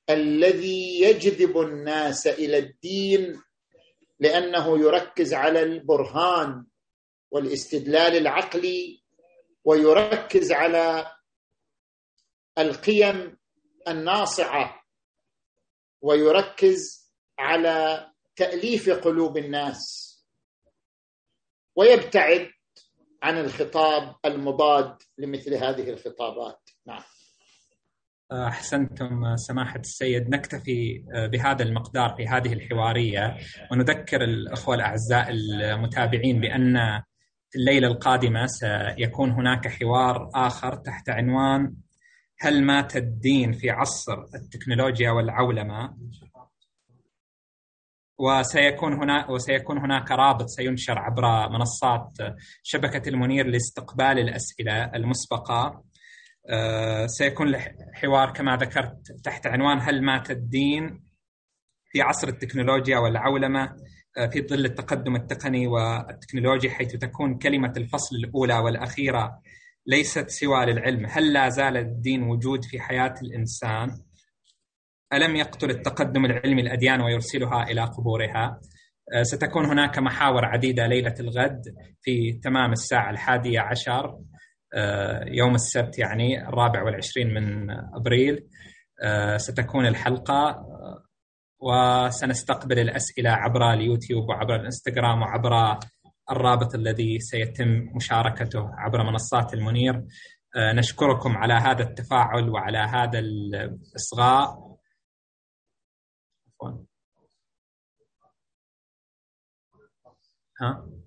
الذي يجذب الناس إلى الدين لأنه يركز على البرهان والاستدلال العقلي ويركز على القيم الناصعة ويركز على تأليف قلوب الناس ويبتعد عن الخطاب المضاد لمثل هذه الخطابات. نعم. أحسنتم سماحة السيد نكتفي بهذا المقدار في هذه الحوارية ونذكر الأخوة الأعزاء المتابعين بأن في الليلة القادمة سيكون هناك حوار آخر تحت عنوان هل مات الدين في عصر التكنولوجيا والعولمة؟ وسيكون هنا وسيكون هناك رابط سينشر عبر منصات شبكة المنير لاستقبال الأسئلة المسبقة آه، سيكون حوار كما ذكرت تحت عنوان هل مات الدين في عصر التكنولوجيا والعولمه آه، في ظل التقدم التقني والتكنولوجي حيث تكون كلمة الفصل الأولى والأخيرة ليست سوى للعلم هل لا زال الدين وجود في حياة الإنسان؟ ألم يقتل التقدم العلمي الأديان ويرسلها إلى قبورها؟ آه، ستكون هناك محاور عديدة ليلة الغد في تمام الساعة الحادية عشر. آه، يوم السبت يعني الرابع والعشرين من أبريل آه، ستكون الحلقة آه، وسنستقبل الأسئلة عبر اليوتيوب وعبر الإنستغرام وعبر الرابط الذي سيتم مشاركته عبر منصات المنير. نشكركم على هذا التفاعل وعلى هذا الإصغاء. ها؟ آه،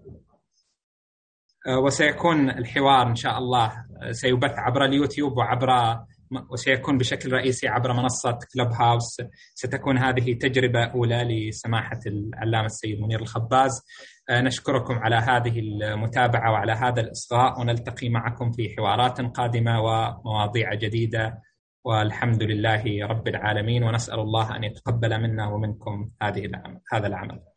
وسيكون الحوار إن شاء الله آه، سيبث عبر اليوتيوب وعبر وسيكون بشكل رئيسي عبر منصة كلوب هاوس ستكون هذه تجربة أولى لسماحة العلامة السيد منير الخباز. آه، نشكركم على هذه المتابعة وعلى هذا الإصغاء ونلتقي معكم في حوارات قادمة ومواضيع جديدة. والحمد لله رب العالمين ونسأل الله أن يتقبل منا ومنكم هذه العمل هذا العمل.